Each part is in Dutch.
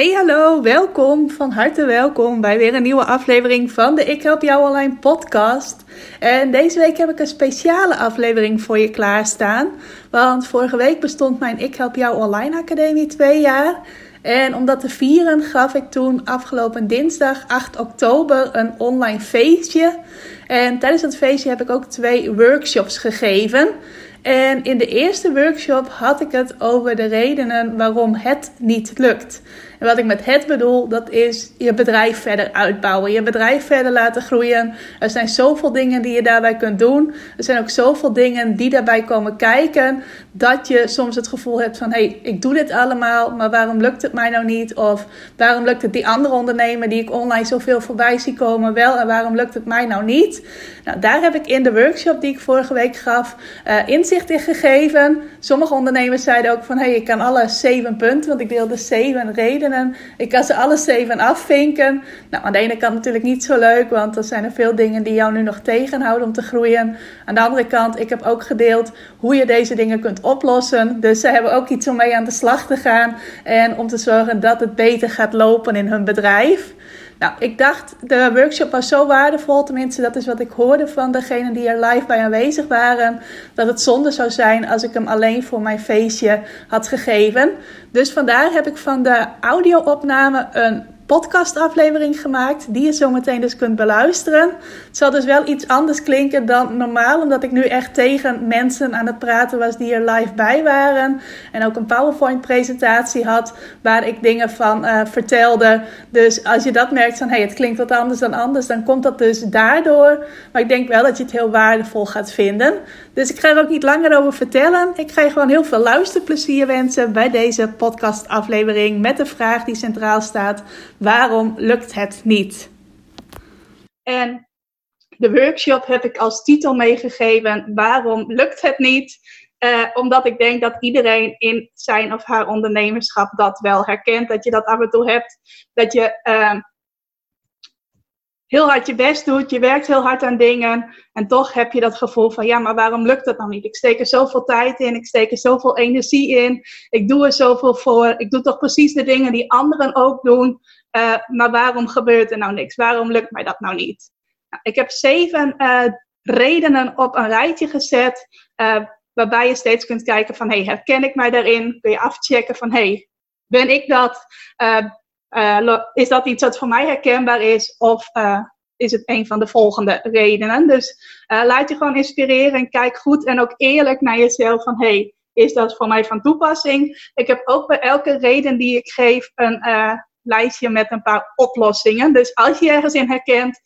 Hey hallo, welkom, van harte welkom bij weer een nieuwe aflevering van de Ik Help Jou Online podcast. En deze week heb ik een speciale aflevering voor je klaarstaan. Want vorige week bestond mijn Ik Help Jou Online Academie twee jaar. En om dat te vieren gaf ik toen afgelopen dinsdag 8 oktober een online feestje. En tijdens dat feestje heb ik ook twee workshops gegeven. En in de eerste workshop had ik het over de redenen waarom het niet lukt. En wat ik met het bedoel, dat is je bedrijf verder uitbouwen, je bedrijf verder laten groeien. Er zijn zoveel dingen die je daarbij kunt doen. Er zijn ook zoveel dingen die daarbij komen kijken, dat je soms het gevoel hebt van, hé, hey, ik doe dit allemaal, maar waarom lukt het mij nou niet? Of waarom lukt het die andere ondernemer die ik online zoveel voorbij zie komen wel en waarom lukt het mij nou niet? Nou, daar heb ik in de workshop die ik vorige week gaf, uh, inzicht in gegeven. Sommige ondernemers zeiden ook van, hé, hey, ik kan alle zeven punten, want ik deelde zeven redenen ik kan ze alle zeven afvinken. Nou, aan de ene kant natuurlijk niet zo leuk, want er zijn er veel dingen die jou nu nog tegenhouden om te groeien. Aan de andere kant, ik heb ook gedeeld hoe je deze dingen kunt oplossen. Dus ze hebben ook iets om mee aan de slag te gaan en om te zorgen dat het beter gaat lopen in hun bedrijf. Nou, ik dacht, de workshop was zo waardevol, tenminste dat is wat ik hoorde van degenen die er live bij aanwezig waren, dat het zonde zou zijn als ik hem alleen voor mijn feestje had gegeven. Dus vandaar heb ik van de audio-opname een podcastaflevering gemaakt, die je zo meteen dus kunt beluisteren. Het zal dus wel iets anders klinken dan normaal, omdat ik nu echt tegen mensen aan het praten was die er live bij waren. En ook een PowerPoint-presentatie had waar ik dingen van uh, vertelde. Dus als je dat merkt van hey, het klinkt wat anders dan anders, dan komt dat dus daardoor. Maar ik denk wel dat je het heel waardevol gaat vinden. Dus ik ga er ook niet langer over vertellen. Ik ga je gewoon heel veel luisterplezier wensen bij deze podcastaflevering met de vraag die centraal staat: waarom lukt het niet? En de workshop heb ik als titel meegegeven: waarom lukt het niet? Uh, omdat ik denk dat iedereen in zijn of haar ondernemerschap dat wel herkent. Dat je dat af en toe hebt. Dat je uh, heel hard je best doet, je werkt heel hard aan dingen en toch heb je dat gevoel van ja, maar waarom lukt dat nou niet? Ik steek er zoveel tijd in, ik steek er zoveel energie in, ik doe er zoveel voor, ik doe toch precies de dingen die anderen ook doen, uh, maar waarom gebeurt er nou niks? Waarom lukt mij dat nou niet? Nou, ik heb zeven uh, redenen op een rijtje gezet, uh, waarbij je steeds kunt kijken van hey, herken ik mij daarin? Kun je afchecken van hey, ben ik dat? Is dat iets wat voor mij herkenbaar is? Of uh, is het een van de volgende redenen? Dus uh, laat je gewoon inspireren en kijk goed en ook eerlijk naar jezelf van hey, is dat voor mij van toepassing? Ik heb ook bij elke reden die ik geef een lijstje met een paar oplossingen. Dus als je ergens in herkent,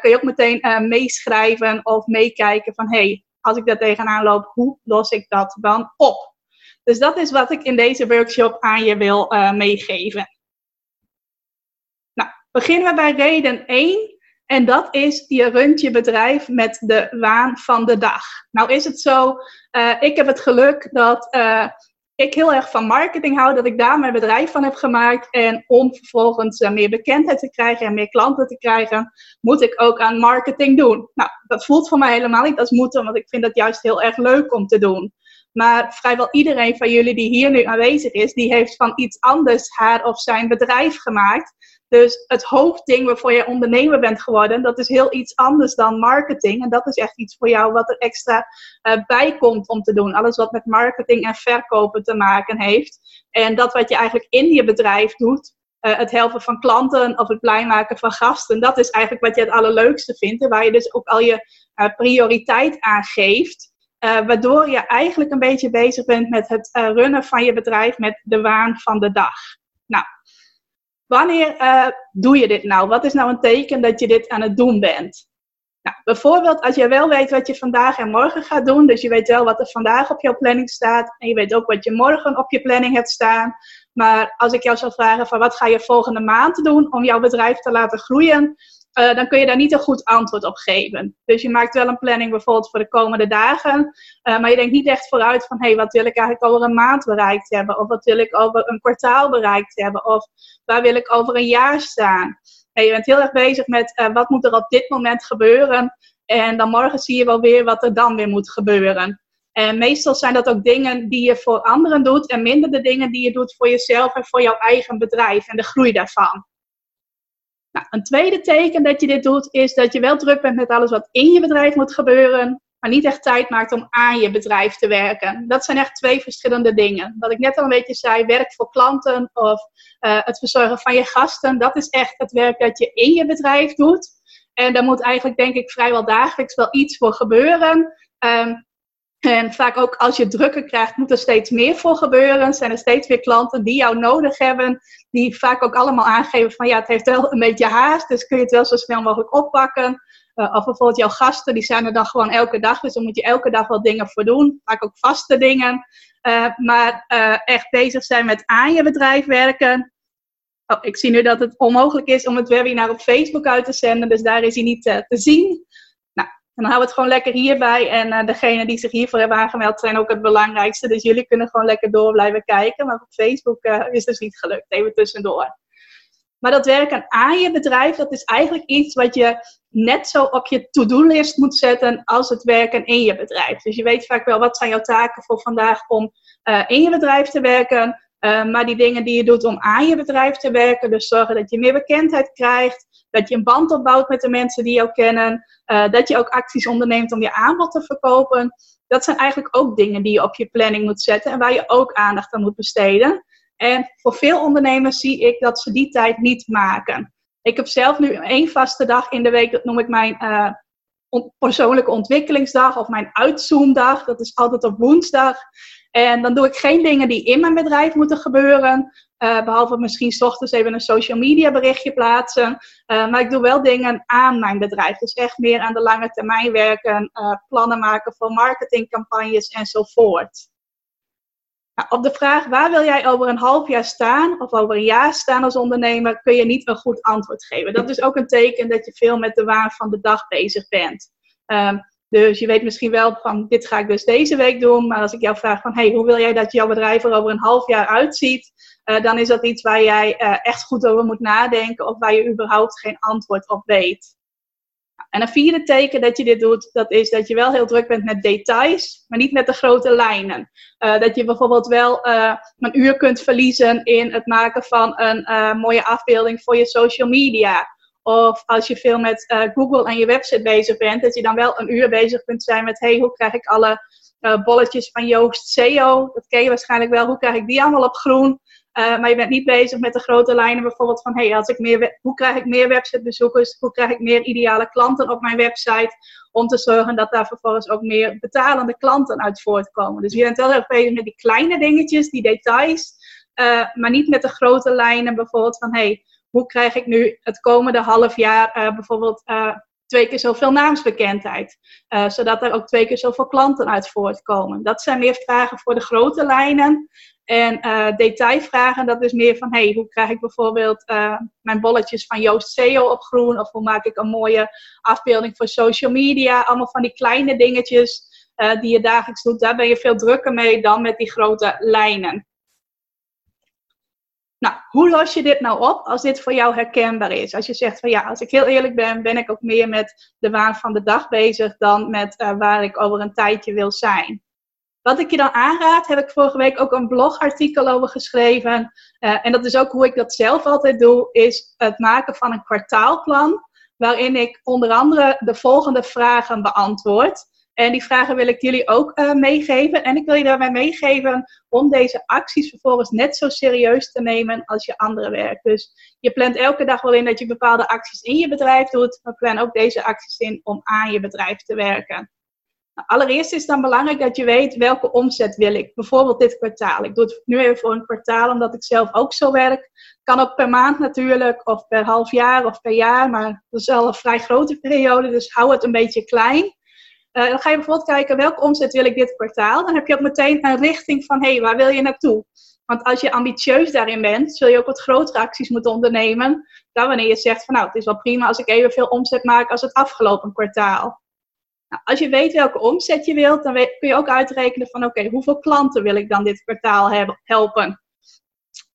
kun je ook meteen meeschrijven of meekijken van hey, als ik daar tegenaan loop, hoe los ik dat dan op? Dus dat is wat ik in deze workshop aan je wil meegeven beginnen we bij reden 1. En dat is, je runt je bedrijf met de waan van de dag. Nou is het zo, uh, ik heb het geluk dat uh, ik heel erg van marketing hou, dat ik daar mijn bedrijf van heb gemaakt. En om vervolgens uh, meer bekendheid te krijgen en meer klanten te krijgen, moet ik ook aan marketing doen. Nou, dat voelt voor mij helemaal niet als moeten, want ik vind dat juist heel erg leuk om te doen. Maar vrijwel iedereen van jullie die hier nu aanwezig is, die heeft van iets anders haar of zijn bedrijf gemaakt. Dus het hoofdding waarvoor je ondernemer bent geworden, dat is heel iets anders dan marketing. En dat is echt iets voor jou wat er extra uh, bij komt om te doen. Alles wat met marketing en verkopen te maken heeft. En dat wat je eigenlijk in je bedrijf doet, uh, het helpen van klanten of het blij maken van gasten, dat is eigenlijk wat je het allerleukste vindt. En waar je dus ook al je uh, prioriteit aan geeft. waardoor je eigenlijk een beetje bezig bent met het runnen van je bedrijf met de waan van de dag. Nou, Wanneer uh, doe je dit nou? Wat is nou een teken dat je dit aan het doen bent? Nou, bijvoorbeeld als je wel weet wat je vandaag en morgen gaat doen, dus je weet wel wat er vandaag op jouw planning staat en je weet ook wat je morgen op je planning hebt staan. Maar als ik jou zou vragen van wat ga je volgende maand doen om jouw bedrijf te laten groeien, uh, dan kun je daar niet een goed antwoord op geven. Dus je maakt wel een planning bijvoorbeeld voor de komende dagen, uh, maar je denkt niet echt vooruit van, hé, hey, wat wil ik eigenlijk over een maand bereikt hebben? Of wat wil ik over een kwartaal bereikt hebben? Of waar wil ik over een jaar staan? Je bent heel erg bezig met, uh, wat moet er op dit moment gebeuren? En dan morgen zie je wel weer wat er dan weer moet gebeuren. En meestal zijn dat ook dingen die je voor anderen doet en minder de dingen die je doet voor jezelf en voor jouw eigen bedrijf en de groei daarvan. Nou, een tweede teken dat je dit doet is dat je wel druk bent met alles wat in je bedrijf moet gebeuren, maar niet echt tijd maakt om aan je bedrijf te werken. Dat zijn echt twee verschillende dingen. Wat ik net al een beetje zei, werk voor klanten of uh, het verzorgen van je gasten, dat is echt het werk dat je in je bedrijf doet. En daar moet eigenlijk, denk ik, vrijwel dagelijks wel iets voor gebeuren. Um, en vaak ook als je drukker krijgt, moet er steeds meer voor gebeuren. Zijn er steeds weer klanten die jou nodig hebben. Die vaak ook allemaal aangeven van ja, het heeft wel een beetje haast. Dus kun je het wel zo snel mogelijk oppakken. Uh, of bijvoorbeeld jouw gasten, die zijn er dan gewoon elke dag. Dus dan moet je elke dag wel dingen voor doen. Vaak ook vaste dingen. Uh, maar uh, echt bezig zijn met aan je bedrijf werken. Oh, ik zie nu dat het onmogelijk is om het webinar op Facebook uit te zenden. Dus daar is hij niet te zien. En dan we het gewoon lekker hierbij. En uh, degenen die zich hiervoor hebben aangemeld zijn ook het belangrijkste. Dus jullie kunnen gewoon lekker door blijven kijken. Maar op Facebook uh, is dus niet gelukt. Even tussendoor. Maar dat werken aan je bedrijf, dat is eigenlijk iets wat je net zo op je to-do-list moet zetten als het werken in je bedrijf. Dus je weet vaak wel wat zijn jouw taken voor vandaag om uh, in je bedrijf te werken. Maar die dingen die je doet om aan je bedrijf te werken, dus zorgen dat je meer bekendheid krijgt, dat je een band opbouwt met de mensen die jou kennen, uh, dat je ook acties onderneemt om je aanbod te verkopen. Dat zijn eigenlijk ook dingen die je op je planning moet zetten en waar je ook aandacht aan moet besteden. En voor veel ondernemers zie ik dat ze die tijd niet maken. Ik heb zelf nu één vaste dag in de week, dat noem ik mijn uh, persoonlijke ontwikkelingsdag of mijn uitzoomdag. Dat is altijd op woensdag. En dan doe ik geen dingen die in mijn bedrijf moeten gebeuren. Uh, behalve misschien s ochtends even een social media berichtje plaatsen. Uh, maar ik doe wel dingen aan mijn bedrijf. Dus echt meer aan de lange termijn werken. Uh, plannen maken voor marketingcampagnes enzovoort. Nou, op de vraag waar wil jij over een half jaar staan of over een jaar staan als ondernemer, kun je niet een goed antwoord geven. Dat is ook een teken dat je veel met de waan van de dag bezig bent. Um, dus je weet misschien wel van dit ga ik dus deze week doen. Maar als ik jou vraag van hey, hoe wil jij dat jouw bedrijf er over een half jaar uitziet? Uh, dan is dat iets waar jij uh, echt goed over moet nadenken of waar je überhaupt geen antwoord op weet. En een vierde teken dat je dit doet, dat is dat je wel heel druk bent met details, maar niet met de grote lijnen. Uh, dat je bijvoorbeeld wel een uur kunt verliezen in het maken van een mooie afbeelding voor je social media. Of als je veel met uh, Google en je website bezig bent, dat je dan wel een uur bezig kunt zijn met: hey, hoe krijg ik alle uh, bolletjes van Joost SEO? Dat ken je waarschijnlijk wel. Hoe krijg ik die allemaal op groen? Uh, maar je bent niet bezig met de grote lijnen, bijvoorbeeld van: hey, als ik meer hoe krijg ik meer websitebezoekers? Hoe krijg ik meer ideale klanten op mijn website? Om te zorgen dat daar vervolgens ook meer betalende klanten uit voortkomen. Dus je bent wel erg bezig met die kleine dingetjes, die details, maar niet met de grote lijnen, bijvoorbeeld van: hey, hoe krijg ik nu het komende half jaar uh, bijvoorbeeld uh, twee keer zoveel naamsbekendheid. Uh, zodat er ook twee keer zoveel klanten uit voortkomen. Dat zijn meer vragen voor de grote lijnen. En detailvragen, dat is meer van, hey, hoe krijg ik bijvoorbeeld mijn bolletjes van Joost SEO op groen? Of hoe maak ik een mooie afbeelding voor social media? Allemaal van die kleine dingetjes die je dagelijks doet. Daar ben je veel drukker mee dan met die grote lijnen. Nou, hoe los je dit nou op als dit voor jou herkenbaar is? Als je zegt van ja, als ik heel eerlijk ben, ben ik ook meer met de waan van de dag bezig dan met uh, waar ik over een tijdje wil zijn. Wat ik je dan aanraad, heb ik vorige week ook een blogartikel over geschreven. Uh, en dat is ook hoe ik dat zelf altijd doe, is het maken van een kwartaalplan. Waarin ik onder andere de volgende vragen beantwoord. En die vragen wil ik jullie ook uh, meegeven. En ik wil je daarbij meegeven om deze acties vervolgens net zo serieus te nemen als je andere werk. Dus je plant elke dag wel in dat je bepaalde acties in je bedrijf doet, maar plan ook deze acties in om aan je bedrijf te werken. Nou, allereerst is het dan belangrijk dat je weet welke omzet wil ik. Bijvoorbeeld dit kwartaal. Ik doe het nu even voor een kwartaal omdat ik zelf ook zo werk. Kan ook per maand natuurlijk, of per half jaar of per jaar, maar dat is wel een vrij grote periode, dus hou het een beetje klein. Uh, dan ga je bijvoorbeeld kijken welke omzet wil ik dit kwartaal. Dan heb je ook meteen een richting van hé, hey, waar wil je naartoe? Want als je ambitieus daarin bent, zul je ook wat grotere acties moeten ondernemen. Dan wanneer je zegt van nou, het is wel prima als ik evenveel omzet maak als het afgelopen kwartaal. Nou, als je weet welke omzet je wilt, dan kun je ook uitrekenen van oké, hoeveel klanten wil ik dan dit kwartaal helpen?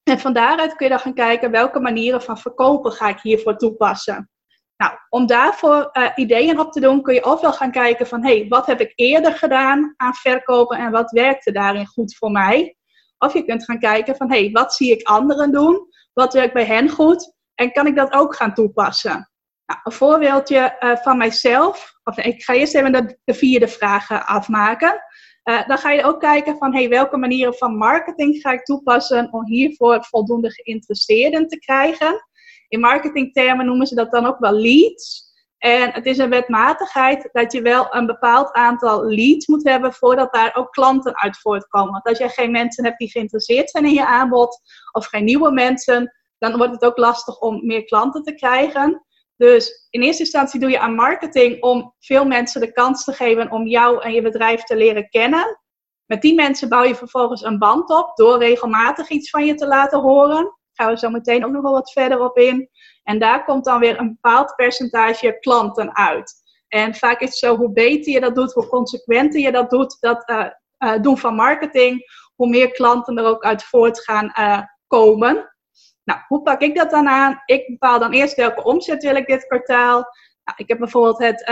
En van daaruit kun je dan gaan kijken welke manieren van verkopen ga ik hiervoor toepassen. Nou, om daarvoor uh, ideeën op te doen, kun je ofwel gaan kijken van, hey, wat heb ik eerder gedaan aan verkopen en wat werkte daarin goed voor mij? Of je kunt gaan kijken van, hey, wat zie ik anderen doen? Wat werkt bij hen goed? En kan ik dat ook gaan toepassen? Nou, een voorbeeldje uh, van mijzelf, ik ga eerst even de, de vierde vragen afmaken. Uh, dan ga je ook kijken van hey, welke manieren van marketing ga ik toepassen om hiervoor voldoende geïnteresseerden te krijgen. In marketingtermen noemen ze dat dan ook wel leads. En het is een wetmatigheid dat je wel een bepaald aantal leads moet hebben voordat daar ook klanten uit voortkomen. Want als jij geen mensen hebt die geïnteresseerd zijn in je aanbod of geen nieuwe mensen, dan wordt het ook lastig om meer klanten te krijgen. Dus in eerste instantie doe je aan marketing om veel mensen de kans te geven om jou en je bedrijf te leren kennen. Met die mensen bouw je vervolgens een band op door regelmatig iets van je te laten horen. Gaan we zo meteen ook nog wel wat verder op in. En daar komt dan weer een bepaald percentage klanten uit. En vaak is het zo, hoe beter je dat doet, hoe consequenter je dat doet, dat uh, uh, doen van marketing, hoe meer klanten er ook uit voort gaan uh, komen. Nou, hoe pak ik dat dan aan? Ik bepaal dan eerst welke omzet wil ik dit kwartaal. Nou, ik heb bijvoorbeeld het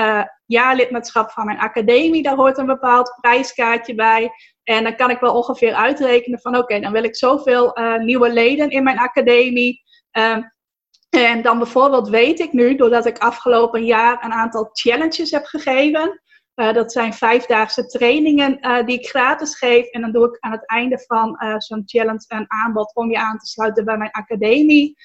jaarlidmaatschap van mijn academie, daar hoort een bepaald prijskaartje bij. En dan kan ik wel ongeveer uitrekenen van oké, dan wil ik zoveel uh, nieuwe leden in mijn academie. Uh, en dan bijvoorbeeld weet ik nu, doordat ik afgelopen jaar een aantal challenges heb gegeven, uh, dat zijn vijfdaagse trainingen uh, die ik gratis geef. En dan doe ik aan het einde van zo'n challenge een aanbod om je aan te sluiten bij mijn academie.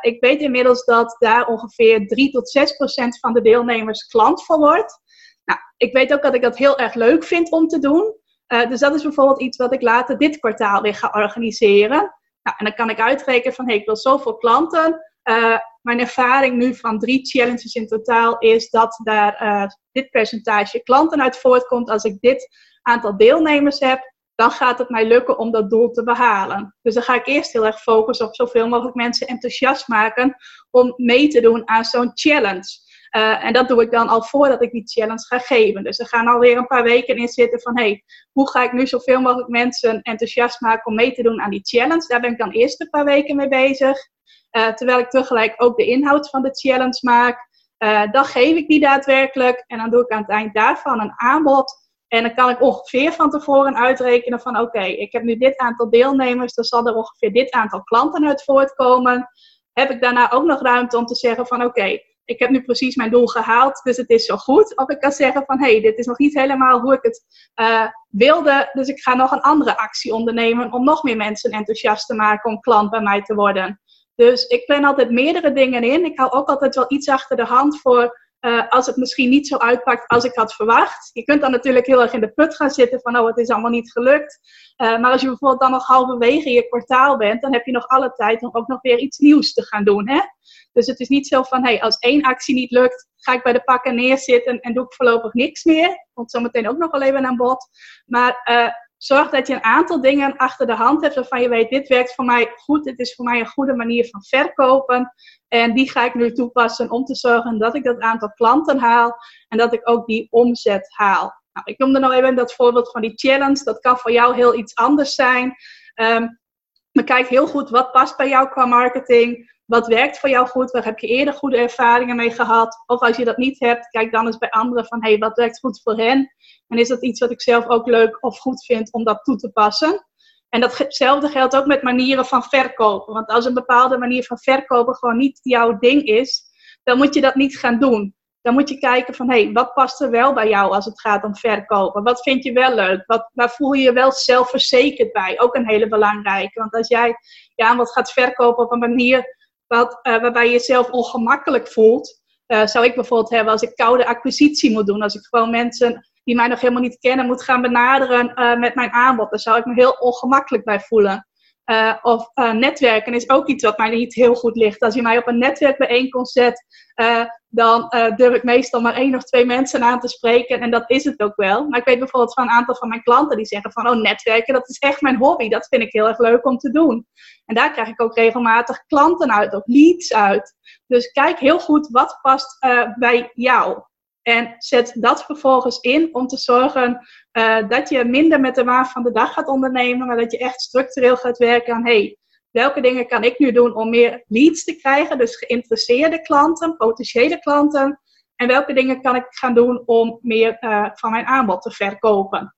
ik weet inmiddels dat daar ongeveer 3 tot 6 procent van de deelnemers klant van wordt. Nou, ik weet ook dat ik dat heel erg leuk vind om te doen. Dus dat is bijvoorbeeld iets wat ik later dit kwartaal weer ga organiseren. Nou, en dan kan ik uitrekenen van hey, ik wil zoveel klanten. Uh, mijn ervaring nu van drie challenges in totaal is dat daar uh, dit percentage klanten uit voortkomt. Als ik dit aantal deelnemers heb, dan gaat het mij lukken om dat doel te behalen. Dus dan ga ik eerst heel erg focussen op zoveel mogelijk mensen enthousiast maken om mee te doen aan zo'n challenge. Uh, en dat doe ik dan al voordat ik die challenge ga geven. Dus er gaan alweer een paar weken in zitten van, hey, hoe ga ik nu zoveel mogelijk mensen enthousiast maken om mee te doen aan die challenge? Daar ben ik dan eerst een paar weken mee bezig. Uh, terwijl ik tegelijk ook de inhoud van de challenge maak. Uh, dan geef ik die daadwerkelijk en dan doe ik aan het eind daarvan een aanbod. En dan kan ik ongeveer van tevoren uitrekenen van oké, ik heb nu dit aantal deelnemers, dan zal er ongeveer dit aantal klanten uit voortkomen. Heb ik daarna ook nog ruimte om te zeggen van oké, ik heb nu precies mijn doel gehaald, dus het is zo goed. Of ik kan zeggen van, hé, hey, dit is nog niet helemaal hoe ik het uh, wilde, dus ik ga nog een andere actie ondernemen om nog meer mensen enthousiast te maken om klant bij mij te worden. Dus ik plan altijd meerdere dingen in. Ik hou ook altijd wel iets achter de hand voor uh, als het misschien niet zo uitpakt als ik had verwacht. Je kunt dan natuurlijk heel erg in de put gaan zitten van, oh, het is allemaal niet gelukt. Uh, maar als je bijvoorbeeld dan nog halverwege je kwartaal bent, dan heb je nog alle tijd om ook nog weer iets nieuws te gaan doen. Hè? Dus het is niet zo van, hey, als één actie niet lukt, ga ik bij de pakken neerzitten en doe ik voorlopig niks meer. Komt zometeen ook nog wel even aan bod. Maar uh, zorg dat je een aantal dingen achter de hand hebt waarvan je weet, dit werkt voor mij goed, dit is voor mij een goede manier van verkopen. En die ga ik nu toepassen om te zorgen dat ik dat aantal klanten haal en dat ik ook die omzet haal. Nou, ik noemde nog even dat voorbeeld van die challenge. Dat kan voor jou heel iets anders zijn. Maar kijk heel goed wat past bij jou qua marketing. Wat werkt voor jou goed? Waar heb je eerder goede ervaringen mee gehad? Of als je dat niet hebt, kijk dan eens bij anderen van hey, wat werkt goed voor hen? En is dat iets wat ik zelf ook leuk of goed vind om dat toe te passen? En datzelfde geldt ook met manieren van verkopen. Want als een bepaalde manier van verkopen gewoon niet jouw ding is, dan moet je dat niet gaan doen. Dan moet je kijken van, hé, hey, wat past er wel bij jou als het gaat om verkopen? Wat vind je wel leuk? Wat, waar voel je je wel zelfverzekerd bij? Ook een hele belangrijke. Want als jij ja, wat gaat verkopen op een manier wat, uh, waarbij je jezelf ongemakkelijk voelt, uh, zou ik bijvoorbeeld hebben als ik koude acquisitie moet doen. Als ik gewoon mensen die mij nog helemaal niet kennen moet gaan benaderen uh, met mijn aanbod. Daar zou ik me heel ongemakkelijk bij voelen. Uh, of uh, netwerken is ook iets wat mij niet heel goed ligt. Als je mij op een netwerkbijeenkomst zet, uh, dan durf ik meestal maar één of twee mensen aan te spreken. En dat is het ook wel. Maar ik weet bijvoorbeeld van een aantal van mijn klanten die zeggen van, oh netwerken, dat is echt mijn hobby. Dat vind ik heel erg leuk om te doen. En daar krijg ik ook regelmatig klanten uit of leads uit. Dus kijk heel goed wat past bij jou. En zet dat vervolgens in om te zorgen uh, dat je minder met de waan van de dag gaat ondernemen, maar dat je echt structureel gaat werken aan, hey, welke dingen kan ik nu doen om meer leads te krijgen, dus geïnteresseerde klanten, potentiële klanten, en welke dingen kan ik gaan doen om meer uh, van mijn aanbod te verkopen.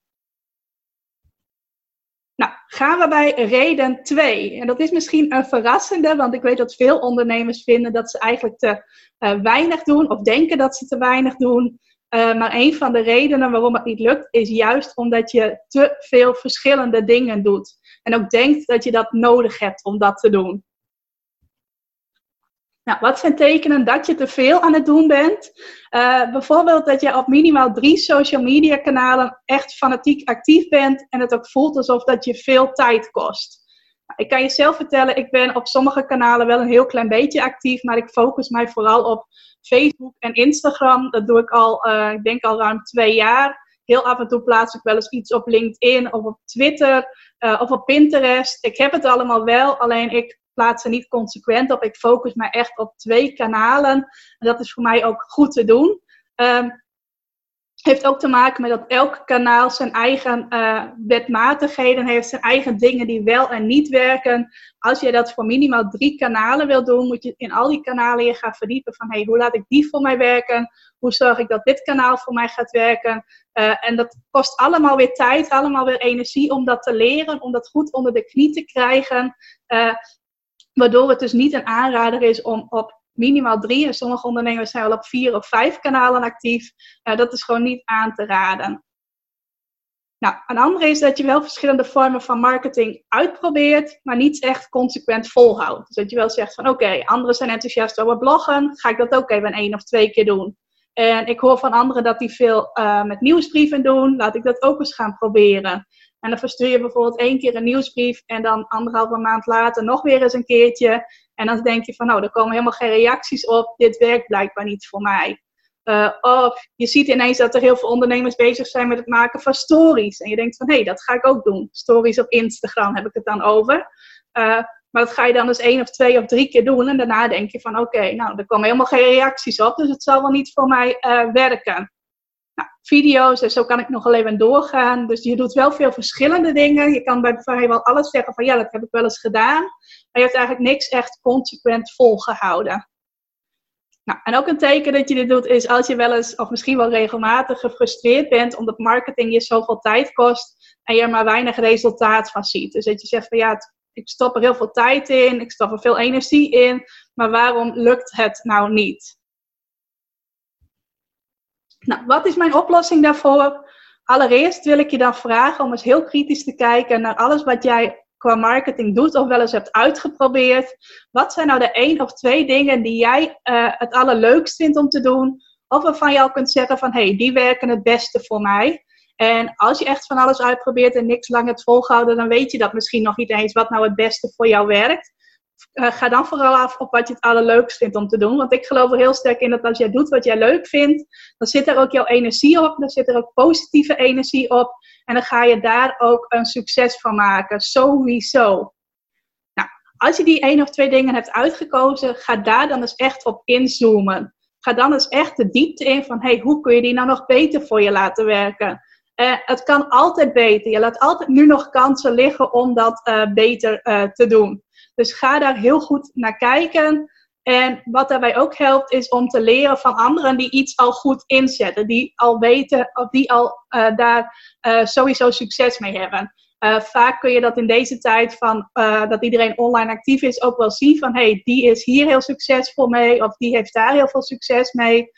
Nou, gaan we bij reden 2. En dat is misschien een verrassende, want ik weet dat veel ondernemers vinden dat ze eigenlijk te uh, weinig doen of denken dat ze te weinig doen. Uh, maar een van de redenen waarom het niet lukt, is juist omdat je te veel verschillende dingen doet. En ook denkt dat je dat nodig hebt om dat te doen. Nou, wat zijn tekenen dat je te veel aan het doen bent? Uh, bijvoorbeeld dat je op minimaal drie social media kanalen echt fanatiek actief bent en het ook voelt alsof dat je veel tijd kost. Nou, ik kan je zelf vertellen, ik ben op sommige kanalen wel een heel klein beetje actief, maar ik focus mij vooral op Facebook en Instagram. Dat doe ik al, uh, ik denk al ruim twee jaar. Heel af en toe plaats ik wel eens iets op LinkedIn of op Twitter uh, of op Pinterest. Ik heb het allemaal wel, alleen ik plaats er niet consequent op. Ik focus me echt op twee kanalen. En dat is voor mij ook goed te doen. Um, heeft ook te maken met dat elk kanaal zijn eigen uh, wetmatigheden heeft, zijn eigen dingen die wel en niet werken. Als je dat voor minimaal drie kanalen wil doen, moet je in al die kanalen je gaan verdiepen van hey, hoe laat ik die voor mij werken? Hoe zorg ik dat dit kanaal voor mij gaat werken? Uh, en dat kost allemaal weer tijd, allemaal weer energie om dat te leren, om dat goed onder de knie te krijgen. Uh, waardoor het dus niet een aanrader is om op minimaal drie. En sommige ondernemers zijn wel op vier of vijf kanalen actief. Uh, dat is gewoon niet aan te raden. Nou, een andere is dat je wel verschillende vormen van marketing uitprobeert, maar niet echt consequent volhoudt. Dus dat je wel zegt van oké, anderen zijn enthousiast over bloggen, ga ik dat ook even één of twee keer doen. En ik hoor van anderen dat die veel uh, met nieuwsbrieven doen, laat ik dat ook eens gaan proberen. En dan verstuur je bijvoorbeeld één keer een nieuwsbrief en dan anderhalve maand later nog weer eens een keertje. En dan denk je van, nou, er komen helemaal geen reacties op. Dit werkt blijkbaar niet voor mij. Uh, of je ziet ineens dat er heel veel ondernemers bezig zijn met het maken van stories. En je denkt van, hé, hey, dat ga ik ook doen. Stories op Instagram heb ik het dan over. Uh, maar dat ga je dan dus één of twee of drie keer doen. En daarna denk je van, oké, nou, er komen helemaal geen reacties op. Dus het zal wel niet voor mij uh, werken. Video's, en zo kan ik nog wel even doorgaan. Dus je doet wel veel verschillende dingen. Je kan bij vrijwel alles zeggen van ja, dat heb ik wel eens gedaan. Maar je hebt eigenlijk niks echt consequent volgehouden. Nou, en ook een teken dat je dit doet is als je wel eens, of misschien wel regelmatig gefrustreerd bent omdat marketing je zoveel tijd kost en je er maar weinig resultaat van ziet. Dus dat je zegt van ja, ik stop er heel veel tijd in, ik stop er veel energie in, maar waarom lukt het nou niet? Nou, wat is mijn oplossing daarvoor? Allereerst wil ik je dan vragen om eens heel kritisch te kijken naar alles wat jij qua marketing doet of wel eens hebt uitgeprobeerd. Wat zijn nou de één of twee dingen die jij uh, het allerleukst vindt om te doen? Of waarvan je al kunt zeggen van, hé, hey, die werken het beste voor mij. En als je echt van alles uitprobeert en niks lang hebt volgehouden, dan weet je dat misschien nog niet eens wat nou het beste voor jou werkt. Uh, ga dan vooral af op wat je het allerleukst vindt om te doen. Want ik geloof er heel sterk in dat als jij doet wat jij leuk vindt, dan zit er ook jouw energie op. Dan zit er ook positieve energie op. En dan ga je daar ook een succes van maken. Sowieso. Nou, als je die één of twee dingen hebt uitgekozen, ga daar dan eens echt op inzoomen. Ga dan eens echt de diepte in van, hey, hoe kun je die nou nog beter voor je laten werken? Uh, het kan altijd beter. Je laat altijd nu nog kansen liggen om dat uh, beter te doen. Dus ga daar heel goed naar kijken. En wat daarbij ook helpt, is om te leren van anderen die iets al goed inzetten. Die al weten of die al uh, daar uh, sowieso succes mee hebben. Uh, vaak kun je dat in deze tijd van dat iedereen online actief is ook wel zien van hey, die is hier heel succesvol mee of die heeft daar heel veel succes mee.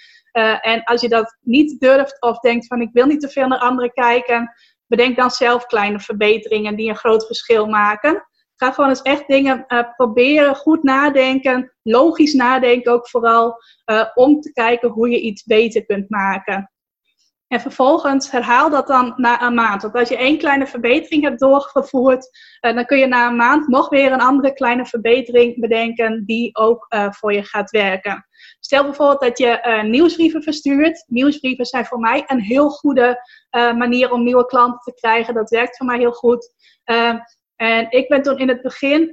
en als je dat niet durft of denkt van ik wil niet te veel naar anderen kijken, bedenk dan zelf kleine verbeteringen die een groot verschil maken. Ga gewoon eens echt dingen uh, proberen, goed nadenken, logisch nadenken ook vooral, uh, om te kijken hoe je iets beter kunt maken. En vervolgens herhaal dat dan na een maand. Want als je één kleine verbetering hebt doorgevoerd, uh, dan kun je na een maand nog weer een andere kleine verbetering bedenken die ook voor je gaat werken. Stel bijvoorbeeld dat je nieuwsbrieven verstuurt. Nieuwsbrieven zijn voor mij een heel goede manier om nieuwe klanten te krijgen. Dat werkt voor mij heel goed. En ik ben toen in het begin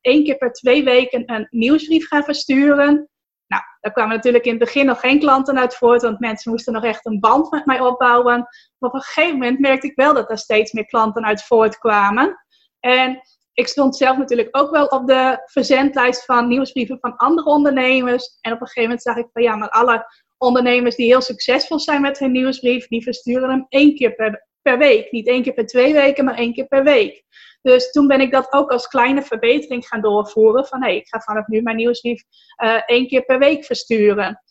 één keer per twee weken een nieuwsbrief gaan versturen. Nou, daar kwamen natuurlijk in het begin nog geen klanten uit voort, want mensen moesten nog echt een band met mij opbouwen. Maar op een gegeven moment merkte ik wel dat er steeds meer klanten uit voortkwamen. En ik stond zelf natuurlijk ook wel op de verzendlijst van nieuwsbrieven van andere ondernemers. En op een gegeven moment zag ik van ja, maar alle ondernemers die heel succesvol zijn met hun nieuwsbrief, die versturen hem één keer per, per week. Niet één keer per twee weken, maar één keer per week. Dus toen ben ik dat ook als kleine verbetering gaan doorvoeren. Van hé, hey, ik ga vanaf nu mijn nieuwsbrief uh, één keer per week versturen.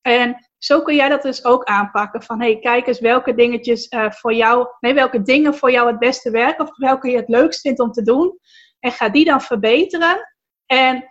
En zo kun jij dat dus ook aanpakken. Van hey, kijk eens welke dingetjes uh, voor jou, nee, welke dingen voor jou het beste werken. Of welke je het leukst vindt om te doen. En ga die dan verbeteren. En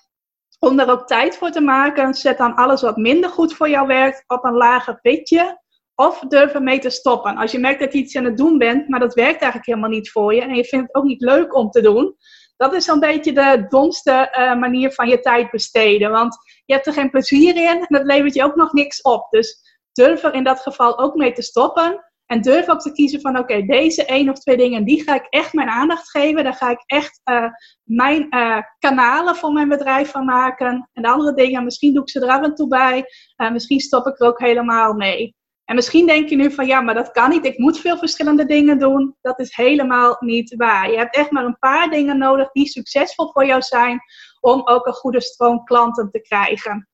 om er ook tijd voor te maken, zet dan alles wat minder goed voor jou werkt op een lager pitje. Of durf ermee te stoppen. Als je merkt dat je iets aan het doen bent, maar dat werkt eigenlijk helemaal niet voor je. En je vindt het ook niet leuk om te doen. Dat is een beetje de domste uh, manier van je tijd besteden. Want je hebt er geen plezier in en dat levert je ook nog niks op. Dus durf er in dat geval ook mee te stoppen. En durf ook te kiezen van oké, deze één of twee dingen, die ga ik echt mijn aandacht geven. Daar ga ik echt uh, mijn uh, kanalen voor mijn bedrijf van maken. En de andere dingen, misschien doe ik ze er af en toe bij. misschien stop ik er ook helemaal mee. En misschien denk je nu van ja, maar dat kan niet. Ik moet veel verschillende dingen doen. Dat is helemaal niet waar. Je hebt echt maar een paar dingen nodig die succesvol voor jou zijn om ook een goede stroom klanten te krijgen.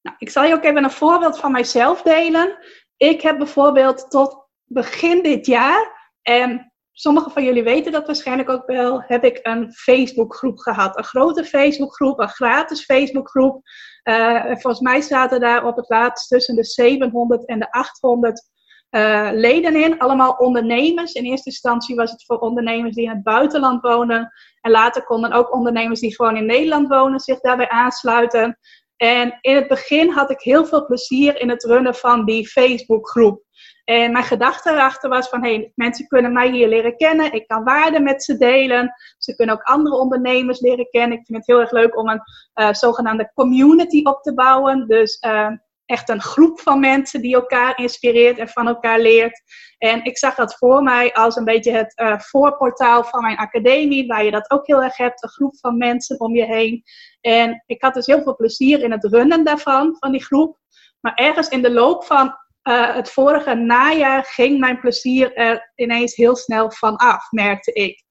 Nou, ik zal je ook even een voorbeeld van mijzelf delen. Ik heb bijvoorbeeld tot begin dit jaar, en sommigen van jullie weten dat waarschijnlijk ook wel, heb ik een Facebookgroep gehad. Een grote Facebookgroep, een gratis Facebookgroep. Uh, volgens mij zaten daar op het laatst tussen de 700 en de 800 uh, eh, leden in. Allemaal ondernemers. In eerste instantie was het voor ondernemers die in het buitenland wonen. En later konden ook ondernemers die gewoon in Nederland wonen zich daarbij aansluiten. En in het begin had ik heel veel plezier in het runnen van die Facebookgroep. En mijn gedachte erachter was van, hey, mensen kunnen mij hier leren kennen. Ik kan waarde met ze delen. Ze kunnen ook andere ondernemers leren kennen. Ik vind het heel erg leuk om een uh, zogenaamde community op te bouwen. Dus uh, echt een groep van mensen die elkaar inspireert en van elkaar leert. En ik zag dat voor mij als een beetje het uh, voorportaal van mijn academie, waar je dat ook heel erg hebt, een groep van mensen om je heen. En ik had dus heel veel plezier in het runnen daarvan, van die groep. Maar ergens in de loop van uh, het vorige najaar ging mijn plezier er ineens heel snel van af, merkte ik.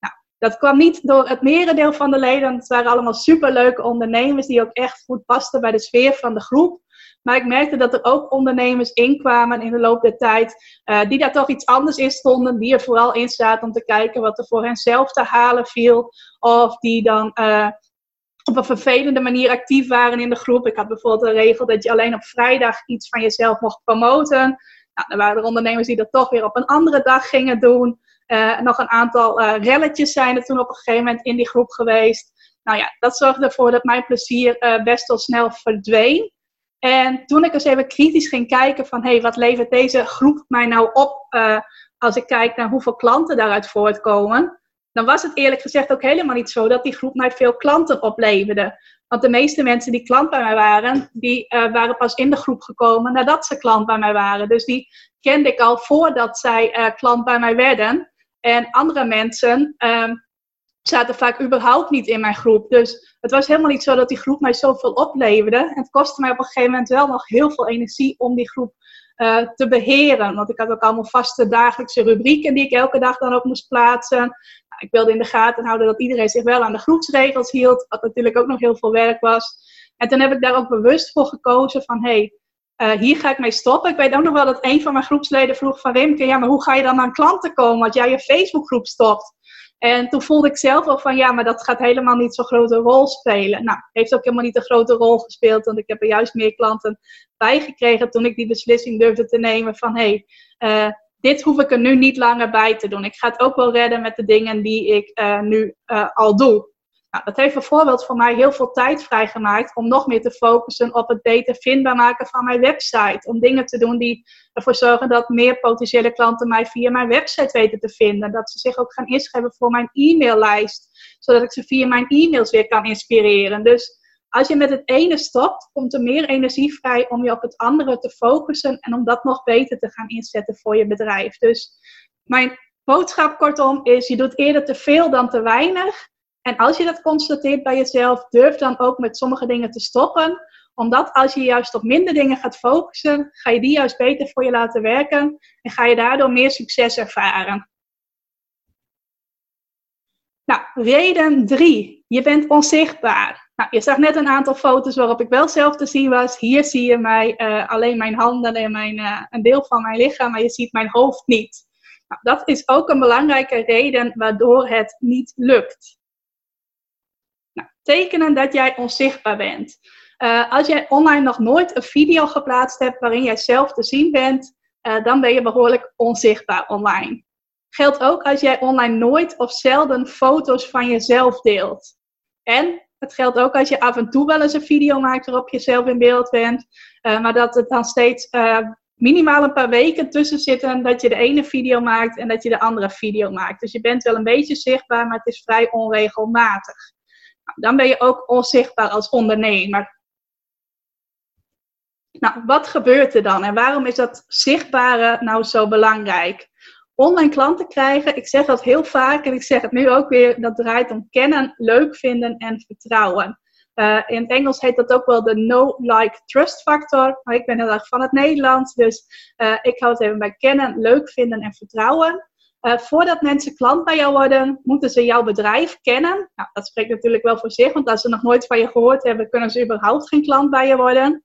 Nou, dat kwam niet door het merendeel van de leden. Het waren allemaal superleuke ondernemers die ook echt goed pasten bij de sfeer van de groep. Maar ik merkte dat er ook ondernemers inkwamen in de loop der tijd, uh, die daar toch iets anders in stonden, die er vooral in zaten om te kijken wat er voor hen zelf te halen viel. Of die dan uh, op een vervelende manier actief waren in de groep. Ik had bijvoorbeeld een regel dat je alleen op vrijdag iets van jezelf mocht promoten. Nou, dan waren er ondernemers die dat toch weer op een andere dag gingen doen. Uh, nog een aantal uh, relletjes zijn er toen op een gegeven moment in die groep geweest. Nou ja, dat zorgde ervoor dat mijn plezier uh, best wel snel verdween. En toen ik eens even kritisch ging kijken van, hé, hey, wat levert deze groep mij nou op als ik kijk naar hoeveel klanten daaruit voortkomen, dan was het eerlijk gezegd ook helemaal niet zo dat die groep mij veel klanten opleverde. Want de meeste mensen die klant bij mij waren, die uh, waren pas in de groep gekomen nadat ze klant bij mij waren. Dus die kende ik al voordat zij uh, klant bij mij werden. En andere mensen uh, zaten vaak überhaupt niet in mijn groep. Dus het was helemaal niet zo dat die groep mij zoveel opleverde. En het kostte mij op een gegeven moment wel nog heel veel energie om die groep uh, te beheren. Want ik had ook allemaal vaste dagelijkse rubrieken die ik elke dag dan ook moest plaatsen ik wilde in de gaten houden dat iedereen zich wel aan de groepsregels hield, wat natuurlijk ook nog heel veel werk was. En toen heb ik daar ook bewust voor gekozen van, hé, hey, uh, hier ga ik mee stoppen. Ik weet ook nog wel dat een van mijn groepsleden vroeg van Wimke, ja, maar hoe ga je dan aan klanten komen als jij je Facebookgroep stopt? En toen voelde ik zelf wel van, ja, maar dat gaat helemaal niet zo'n grote rol spelen. Nou, heeft ook helemaal niet een grote rol gespeeld, want ik heb er juist meer klanten bij gekregen toen ik die beslissing durfde te nemen van, hé, hey, uh, dit hoef ik er nu niet langer bij te doen. Ik ga het ook wel redden met de dingen die ik uh, nu uh, al doe. Nou, dat heeft bijvoorbeeld voor mij heel veel tijd vrijgemaakt om nog meer te focussen op het beter vindbaar maken van mijn website. Om dingen te doen die ervoor zorgen dat meer potentiële klanten mij via mijn website weten te vinden. Dat ze zich ook gaan inschrijven voor mijn e-maillijst, zodat ik ze via mijn e-mails weer kan inspireren. Dus als je met het ene stopt, komt er meer energie vrij om je op het andere te focussen en om dat nog beter te gaan inzetten voor je bedrijf. Dus mijn boodschap kortom is, je doet eerder te veel dan te weinig. En als je dat constateert bij jezelf, durf dan ook met sommige dingen te stoppen. Omdat als je juist op minder dingen gaat focussen, ga je die juist beter voor je laten werken en ga je daardoor meer succes ervaren. Nou, reden drie. Je bent onzichtbaar. Nou, je zag net een aantal foto's waarop ik wel zelf te zien was. Hier zie je mij uh, alleen mijn handen en mijn, uh, een deel van mijn lichaam, maar je ziet mijn hoofd niet. Nou, dat is ook een belangrijke reden waardoor het niet lukt. Nou, tekenen dat jij onzichtbaar bent. Uh, als jij online nog nooit een video geplaatst hebt waarin jij zelf te zien bent, dan ben je behoorlijk onzichtbaar online. Geldt ook als jij online nooit of zelden foto's van jezelf deelt. En het geldt ook als je af en toe wel eens een video maakt waarop je zelf in beeld bent. Uh, maar dat het dan steeds uh, minimaal een paar weken tussen zitten dat je de ene video maakt en dat je de andere video maakt. Dus je bent wel een beetje zichtbaar, maar het is vrij onregelmatig. Nou, dan ben je ook onzichtbaar als ondernemer. Nou, wat gebeurt er dan en waarom is dat zichtbare nou zo belangrijk? Online klanten krijgen, ik zeg dat heel vaak en ik zeg het nu ook weer, dat draait om kennen, leuk vinden en vertrouwen. Uh, in het Engels heet dat ook wel de no-like-trust factor, maar ik ben heel erg van het Nederlands, dus uh, ik hou het even bij kennen, leuk vinden en vertrouwen. Uh, voordat mensen klant bij jou worden, moeten ze jouw bedrijf kennen. Nou, dat spreekt natuurlijk wel voor zich, want als ze nog nooit van je gehoord hebben, kunnen ze überhaupt geen klant bij je worden.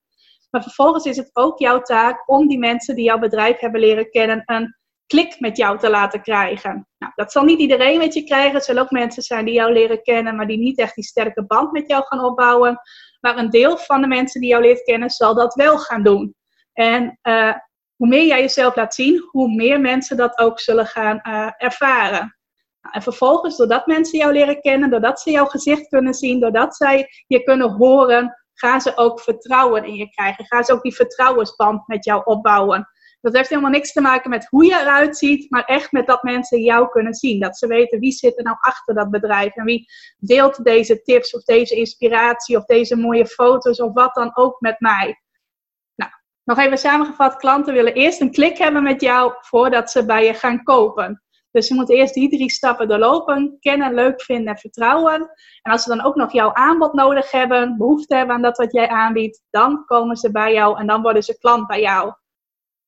Maar vervolgens is het ook jouw taak om die mensen die jouw bedrijf hebben leren kennen een klik met jou te laten krijgen. Nou, dat zal niet iedereen met je krijgen. Er zullen ook mensen zijn die jou leren kennen, maar die niet echt die sterke band met jou gaan opbouwen. Maar een deel van de mensen die jou leert kennen, zal dat wel gaan doen. En uh, hoe meer jij jezelf laat zien, hoe meer mensen dat ook zullen gaan uh, ervaren. Nou, en vervolgens, doordat mensen jou leren kennen, doordat ze jouw gezicht kunnen zien, doordat zij je kunnen horen, gaan ze ook vertrouwen in je krijgen. Gaan ze ook die vertrouwensband met jou opbouwen. Dat heeft helemaal niks te maken met hoe je eruit ziet, maar echt met dat mensen jou kunnen zien. Dat ze weten wie zit er nou achter dat bedrijf en wie deelt deze tips of deze inspiratie of deze mooie foto's of wat dan ook met mij. Nou, nog even samengevat, klanten willen eerst een klik hebben met jou voordat ze bij je gaan kopen. Dus ze moeten eerst die drie stappen doorlopen. Kennen, leuk vinden en vertrouwen. En als ze dan ook nog jouw aanbod nodig hebben, behoefte hebben aan dat wat jij aanbiedt, dan komen ze bij jou en dan worden ze klant bij jou.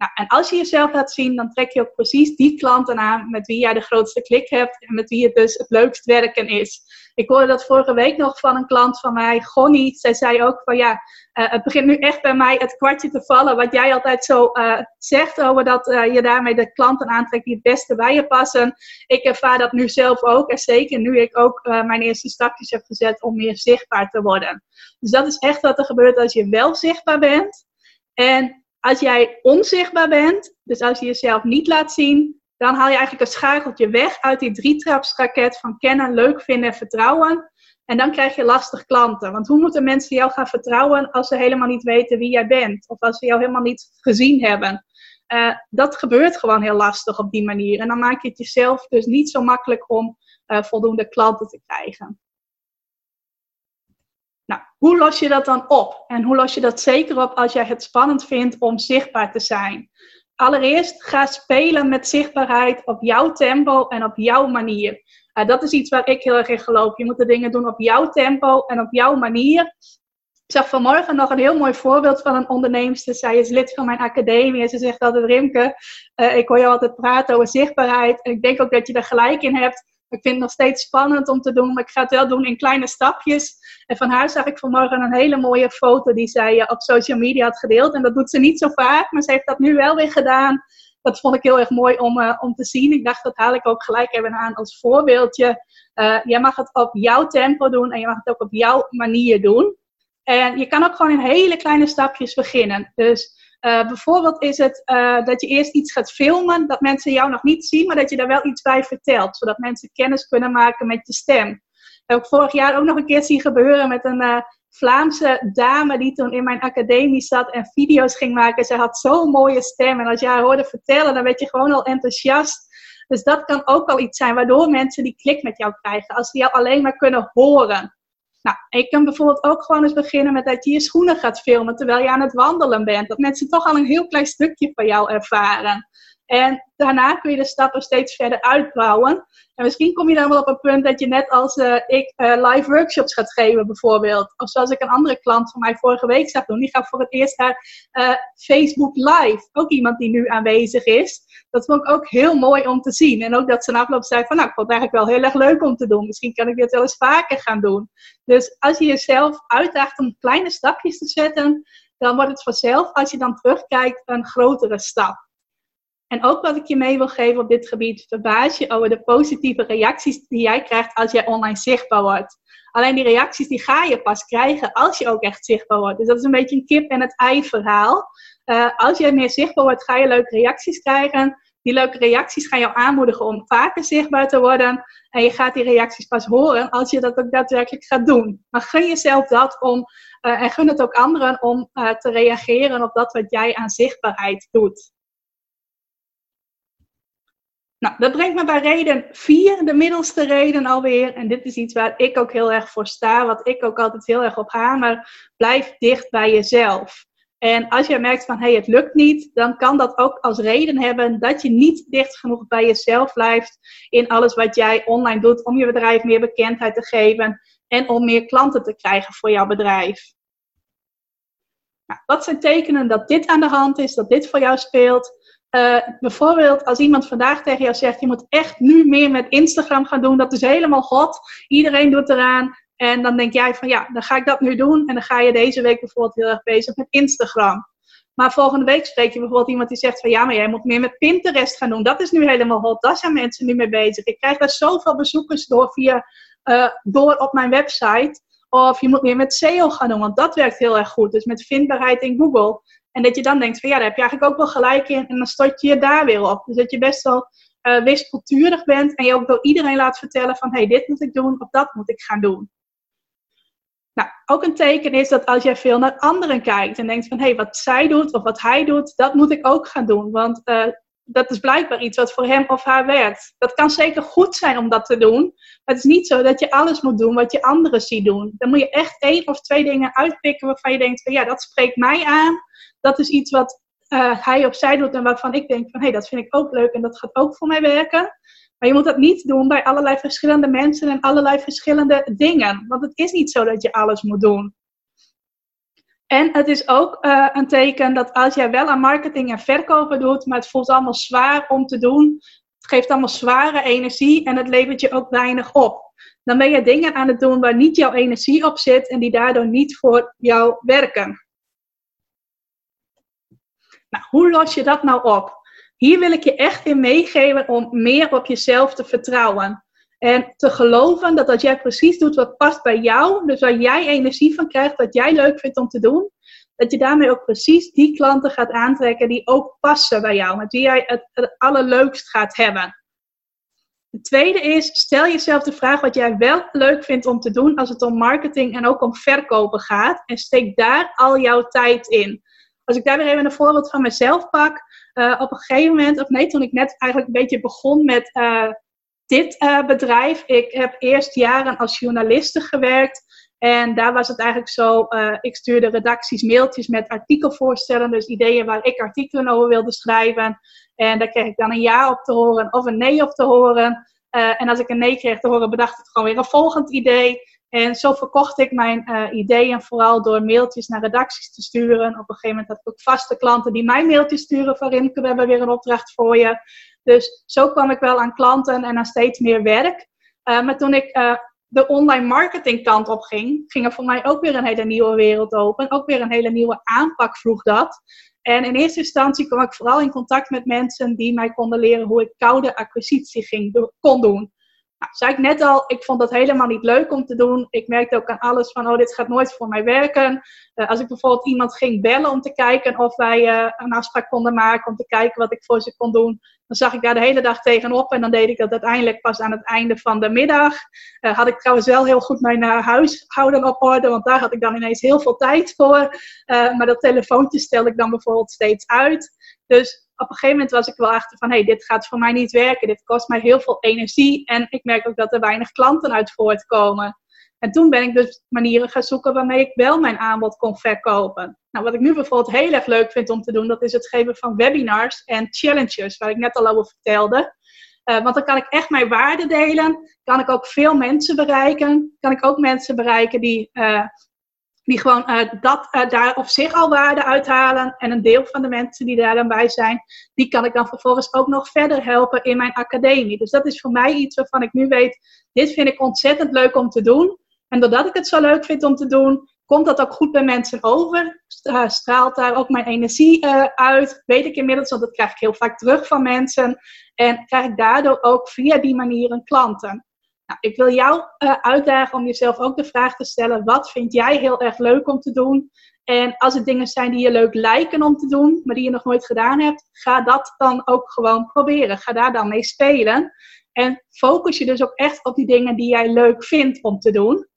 Nou, en als je jezelf laat zien, dan trek je ook precies die klanten aan met wie jij de grootste klik hebt en met wie het dus het leukst werken is. Ik hoorde dat vorige week nog van een klant van mij, Gonnie. Zij zei ook van ja, uh, het begint nu echt bij mij het kwartje te vallen. Wat jij altijd zo uh, zegt over dat uh, je daarmee de klanten aantrekt die het beste bij je passen. Ik ervaar dat nu zelf ook. En zeker nu ik ook mijn eerste stapjes heb gezet om meer zichtbaar te worden. Dus dat is echt wat er gebeurt als je wel zichtbaar bent. En als jij onzichtbaar bent, dus als je jezelf niet laat zien, dan haal je eigenlijk een schakeltje weg uit die drietrapsraket van kennen, leuk vinden en vertrouwen. En dan krijg je lastig klanten. Want hoe moeten mensen jou gaan vertrouwen als ze helemaal niet weten wie jij bent? Of als ze jou helemaal niet gezien hebben? Uh, dat gebeurt gewoon heel lastig op die manier. En dan maak je het jezelf dus niet zo makkelijk om uh, voldoende klanten te krijgen. Nou, hoe los je dat dan op? En hoe los je dat zeker op als jij het spannend vindt om zichtbaar te zijn? Allereerst ga spelen met zichtbaarheid op jouw tempo en op jouw manier. Uh, dat is iets waar ik heel erg in geloof. Je moet de dingen doen op jouw tempo en op jouw manier. Ik zag vanmorgen nog een heel mooi voorbeeld van een onderneemster. Zij is lid van mijn academie en ze zegt altijd, Rimke, uh, ik hoor jou altijd praten over zichtbaarheid. En ik denk ook dat je er gelijk in hebt. Ik vind het nog steeds spannend om te doen, maar ik ga het wel doen in kleine stapjes. En van haar zag ik vanmorgen een hele mooie foto die zij eh, op social media had gedeeld. En dat doet ze niet zo vaak, maar ze heeft dat nu wel weer gedaan. Dat vond ik heel erg mooi om, uh, om te zien. Ik dacht, dat haal ik ook gelijk even aan als voorbeeldje. Uh, jij mag het op jouw tempo doen en je mag het ook op jouw manier doen. En je kan ook gewoon in hele kleine stapjes beginnen. Dus uh, bijvoorbeeld is het uh, dat je eerst iets gaat filmen, dat mensen jou nog niet zien, maar dat je daar wel iets bij vertelt, zodat mensen kennis kunnen maken met je stem. heb ik vorig jaar ook nog een keer zien gebeuren met een uh, Vlaamse dame die toen in mijn academie zat en video's ging maken. Zij had zo'n mooie stem en als je haar hoorde vertellen, dan werd je gewoon al enthousiast. Dus dat kan ook al iets zijn waardoor mensen die klik met jou krijgen. Als ze jou alleen maar kunnen horen. Nou, je kan bijvoorbeeld ook gewoon eens beginnen met dat je je schoenen gaat filmen terwijl je aan het wandelen bent. Dat mensen toch al een heel klein stukje van jou ervaren. En daarna kun je de stappen steeds verder uitbouwen. En misschien kom je dan wel op een punt dat je net als uh, ik uh, live workshops gaat geven bijvoorbeeld. Of zoals ik een andere klant van mij vorige week zag doen. Die gaat voor het eerst naar uh, Facebook Live. Ook iemand die nu aanwezig is. Dat vond ik ook heel mooi om te zien. En ook dat ze na afloop zei van nou, ik vond het eigenlijk wel heel erg leuk om te doen. Misschien kan ik dit wel eens vaker gaan doen. Dus als je jezelf uitdaagt om kleine stapjes te zetten, dan wordt het vanzelf, als je dan terugkijkt, een grotere stap. En ook wat ik je mee wil geven op dit gebied, verbaas je over de positieve reacties die jij krijgt als jij online zichtbaar wordt. Alleen die reacties die ga je pas krijgen als je ook echt zichtbaar wordt. Dus dat is een beetje een kip en het ei verhaal. Uh, als jij meer zichtbaar wordt, ga je leuke reacties krijgen. Die leuke reacties gaan jou aanmoedigen om vaker zichtbaar te worden. En je gaat die reacties pas horen als je dat ook daadwerkelijk gaat doen. Maar gun jezelf dat om, uh, en gun het ook anderen om uh, te reageren op dat wat jij aan zichtbaarheid doet. Nou, dat brengt me bij reden 4, de middelste reden alweer. En dit is iets waar ik ook heel erg voor sta, wat ik ook altijd heel erg op hamer. Blijf dicht bij jezelf. En als je merkt van, hé, hey, het lukt niet, dan kan dat ook als reden hebben dat je niet dicht genoeg bij jezelf blijft in alles wat jij online doet om je bedrijf meer bekendheid te geven en om meer klanten te krijgen voor jouw bedrijf. Nou, wat zijn tekenen dat dit aan de hand is, dat dit voor jou speelt? Uh, bijvoorbeeld als iemand vandaag tegen jou zegt, je moet echt nu meer met Instagram gaan doen, dat is helemaal hot, iedereen doet eraan. En dan denk jij van ja, dan ga ik dat nu doen en dan ga je deze week bijvoorbeeld heel erg bezig met Instagram. Maar volgende week spreek je bijvoorbeeld iemand die zegt van ja, maar jij moet meer met Pinterest gaan doen. Dat is nu helemaal hot, daar zijn mensen nu mee bezig. Ik krijg daar zoveel bezoekers door, via, uh, door op mijn website. Of je moet meer met SEO gaan doen, want dat werkt heel erg goed. Dus met vindbaarheid in Google. En dat je dan denkt van ja, daar heb je eigenlijk ook wel gelijk in. En dan stort je je daar weer op. Dus dat je best wel uh, wispelturig bent. En je ook door iedereen laat vertellen van hé, hey, dit moet ik doen of dat moet ik gaan doen. Nou, ook een teken is dat als jij veel naar anderen kijkt en denkt van hé, hey, wat zij doet of wat hij doet, dat moet ik ook gaan doen. Want uh, dat is blijkbaar iets wat voor hem of haar werkt. Dat kan zeker goed zijn om dat te doen. Maar het is niet zo dat je alles moet doen wat je anderen ziet doen. Dan moet je echt één of twee dingen uitpikken waarvan je denkt van ja, dat spreekt mij aan dat is iets wat uh, hij of zij doet en waarvan ik denk van hé, hey, dat vind ik ook leuk en dat gaat ook voor mij werken. Maar je moet dat niet doen bij allerlei verschillende mensen en allerlei verschillende dingen. Want het is niet zo dat je alles moet doen. En het is ook uh, een teken dat als jij wel aan marketing en verkopen doet, maar het voelt allemaal zwaar om te doen, het geeft allemaal zware energie en het levert je ook weinig op. Dan ben je dingen aan het doen waar niet jouw energie op zit en die daardoor niet voor jou werken. Nou, hoe los je dat nou op? Hier wil ik je echt in meegeven om meer op jezelf te vertrouwen. En te geloven dat als jij precies doet wat past bij jou, dus waar jij energie van krijgt, wat jij leuk vindt om te doen, dat je daarmee ook precies die klanten gaat aantrekken die ook passen bij jou, met wie jij het, het allerleukst gaat hebben. De tweede is, stel jezelf de vraag wat jij wel leuk vindt om te doen als het om marketing en ook om verkopen gaat. En steek daar al jouw tijd in. Als ik daar weer even een voorbeeld van mezelf pak. Uh, op een gegeven moment, of nee, toen ik net eigenlijk een beetje begon met uh, dit uh, bedrijf. Ik heb eerst jaren als journaliste gewerkt. En daar was het eigenlijk zo, ik stuurde redacties mailtjes met artikelvoorstellen. Dus ideeën waar ik artikelen over wilde schrijven. En daar kreeg ik dan een ja op te horen of een nee op te horen. en als ik een nee kreeg te horen, bedacht ik gewoon weer een volgend idee. En zo verkocht ik mijn ideeën vooral door mailtjes naar redacties te sturen. Op een gegeven moment had ik ook vaste klanten die mij mailtjes sturen van Rimke, we hebben weer een opdracht voor je. Dus zo kwam ik wel aan klanten en aan steeds meer werk. Uh, maar toen ik uh, de online marketing kant op ging, ging er voor mij ook weer een hele nieuwe wereld open. Ook weer een hele nieuwe aanpak vroeg dat. En in eerste instantie kwam ik vooral in contact met mensen die mij konden leren hoe ik koude acquisitie ging, kon doen. Nou, ik net al, ik vond dat helemaal niet leuk om te doen. Ik merkte ook aan alles van, oh, dit gaat nooit voor mij werken. Uh, als ik bijvoorbeeld iemand ging bellen om te kijken of wij uh, een afspraak konden maken, om te kijken wat ik voor ze kon doen, dan zag ik daar de hele dag tegenop en dan deed ik dat uiteindelijk pas aan het einde van de middag. Uh, had ik trouwens wel heel goed mijn huishouden op orde, want daar had ik dan ineens heel veel tijd voor. maar dat telefoontje stelde ik dan bijvoorbeeld steeds uit. Dus op een gegeven moment was ik wel achter van, hé, hey, dit gaat voor mij niet werken. Dit kost mij heel veel energie. En ik merk ook dat er weinig klanten uit voortkomen. En toen ben ik dus manieren gaan zoeken waarmee ik wel mijn aanbod kon verkopen. Nou, wat ik nu bijvoorbeeld heel erg leuk vind om te doen, dat is het geven van webinars en challenges, waar ik net al over vertelde. Uh, want dan kan ik echt mijn waarde delen. Kan ik ook veel mensen bereiken. Kan ik ook mensen bereiken die uh, die gewoon uh, dat, uh, daar op zich al waarde uithalen. En een deel van de mensen die daar dan bij zijn, die kan ik dan vervolgens ook nog verder helpen in mijn academie. Dus dat is voor mij iets waarvan ik nu weet, dit vind ik ontzettend leuk om te doen. En doordat ik het zo leuk vind om te doen, komt dat ook goed bij mensen over. Uh, straalt daar ook mijn energie uit. Weet ik inmiddels, want dat krijg ik heel vaak terug van mensen. En krijg ik daardoor ook via die manier een klanten. Nou, ik wil jou uh, uitdagen om jezelf ook de vraag te stellen: wat vind jij heel erg leuk om te doen? En als het dingen zijn die je leuk lijken om te doen, maar die je nog nooit gedaan hebt, ga dat dan ook gewoon proberen. Ga daar dan mee spelen. En focus je dus ook echt op die dingen die jij leuk vindt om te doen.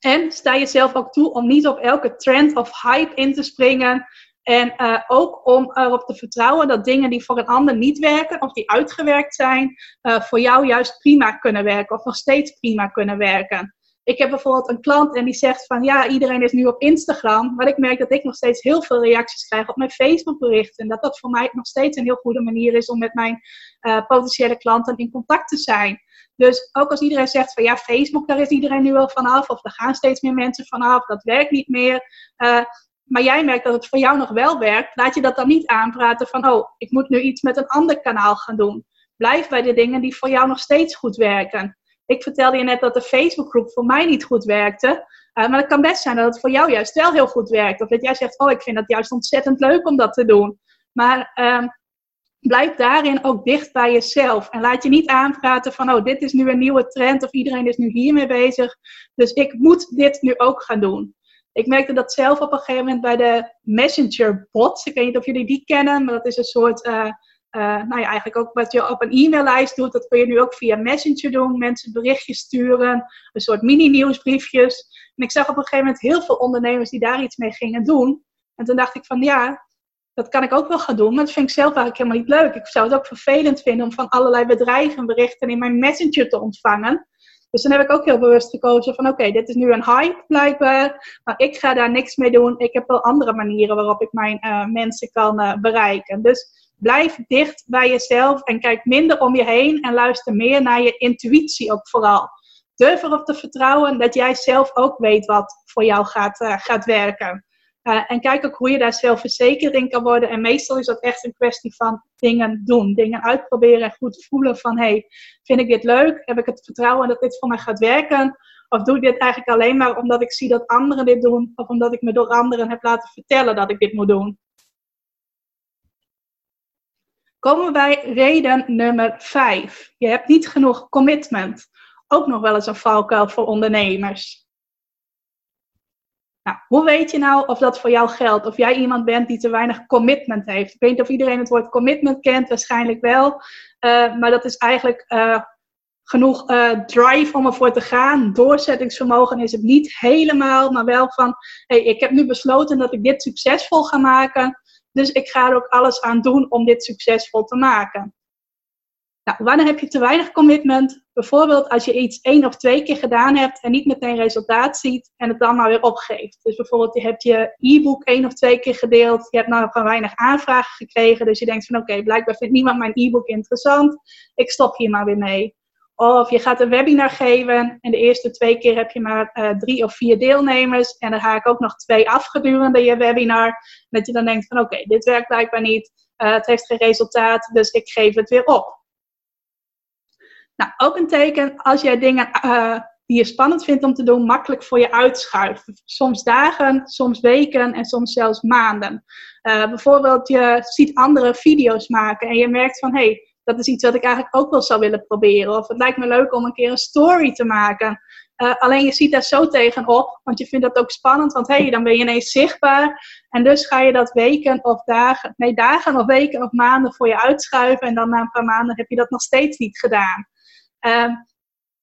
En sta jezelf ook toe om niet op elke trend of hype in te springen. En uh, ook om erop te vertrouwen dat dingen die voor een ander niet werken of die uitgewerkt zijn, uh, voor jou juist prima kunnen werken of nog steeds prima kunnen werken. Ik heb bijvoorbeeld een klant en die zegt van ja, iedereen is nu op Instagram. Maar ik merk dat ik nog steeds heel veel reacties krijg op mijn Facebook berichten. En dat dat voor mij nog steeds een heel goede manier is om met mijn uh, potentiële klanten in contact te zijn. Dus ook als iedereen zegt van ja, Facebook, daar is iedereen nu wel vanaf. Of er gaan steeds meer mensen vanaf. Dat werkt niet meer. Maar jij merkt dat het voor jou nog wel werkt, laat je dat dan niet aanpraten van, oh, ik moet nu iets met een ander kanaal gaan doen. Blijf bij de dingen die voor jou nog steeds goed werken. Ik vertelde je net dat de Facebookgroep voor mij niet goed werkte. Uh, maar het kan best zijn dat het voor jou juist wel heel goed werkt. Of dat jij zegt, oh, ik vind het juist ontzettend leuk om dat te doen. Maar uh, blijf daarin ook dicht bij jezelf. En laat je niet aanpraten van, oh, dit is nu een nieuwe trend. Of iedereen is nu hiermee bezig. Dus ik moet dit nu ook gaan doen. Ik merkte dat zelf op een gegeven moment bij de Messenger bots. Ik weet niet of jullie die kennen, maar dat is een soort, uh, uh, nou ja, eigenlijk ook wat je op een e-maillijst doet. Dat kun je nu ook via Messenger doen. Mensen berichtjes sturen, een soort mini-nieuwsbriefjes. En ik zag op een gegeven moment heel veel ondernemers die daar iets mee gingen doen. En toen dacht ik van ja, dat kan ik ook wel gaan doen, maar dat vind ik zelf eigenlijk helemaal niet leuk. Ik zou het ook vervelend vinden om van allerlei bedrijven berichten in mijn Messenger te ontvangen. Dus dan heb ik ook heel bewust gekozen van oké, dit is nu een hype blijkbaar, maar ik ga daar niks mee doen. Ik heb wel andere manieren waarop ik mijn uh, mensen kan uh, bereiken. Dus blijf dicht bij jezelf en kijk minder om je heen en luister meer naar je intuïtie ook vooral. Durf erop te vertrouwen dat jij zelf ook weet wat voor jou gaat, uh, gaat werken. Uh, en kijk ook hoe je daar zelfverzekerd in kan worden. En meestal is dat echt een kwestie van dingen doen. Dingen uitproberen en goed voelen van... hey, vind ik dit leuk? Heb ik het vertrouwen dat dit voor mij gaat werken? Of doe ik dit eigenlijk alleen maar omdat ik zie dat anderen dit doen? Of omdat ik me door anderen heb laten vertellen dat ik dit moet doen? Komen we bij reden nummer 5. Je hebt niet genoeg commitment. Ook nog wel eens een valkuil voor ondernemers. Nou, hoe weet je nou of dat voor jou geldt? Of jij iemand bent die te weinig commitment heeft? Ik weet niet of iedereen het woord commitment kent, waarschijnlijk wel. Uh, maar dat is eigenlijk uh, genoeg uh, drive om ervoor te gaan. Doorzettingsvermogen is het niet helemaal, maar wel van: hey, ik heb nu besloten dat ik dit succesvol ga maken. Dus ik ga er ook alles aan doen om dit succesvol te maken. Nou, wanneer heb je te weinig commitment? Bijvoorbeeld als je iets één of twee keer gedaan hebt en niet meteen resultaat ziet en het dan maar weer opgeeft. Dus bijvoorbeeld je hebt je e-book één of twee keer gedeeld, je hebt nou van weinig aanvragen gekregen, dus je denkt van oké, blijkbaar vindt niemand mijn e-book interessant, ik stop hier maar weer mee. Of je gaat een webinar geven en de eerste twee keer heb je maar uh, drie of vier deelnemers en dan ga ik ook nog twee af gedurende je webinar. Dat je dan denkt van oké, dit werkt blijkbaar niet, uh, het heeft geen resultaat, dus ik geef het weer op. Nou, ook een teken als jij dingen uh, die je spannend vindt om te doen, makkelijk voor je uitschuift. Soms dagen, soms weken en soms zelfs maanden. Uh, bijvoorbeeld, je ziet andere video's maken en je merkt van hé, hey, dat is iets wat ik eigenlijk ook wel zou willen proberen. Of het lijkt me leuk om een keer een story te maken. Uh, alleen je ziet daar zo tegenop, want je vindt dat ook spannend, want hé, hey, dan ben je ineens zichtbaar. En dus ga je dat weken of dagen, nee, dagen of weken of maanden voor je uitschuiven. En dan na een paar maanden heb je dat nog steeds niet gedaan. Uh,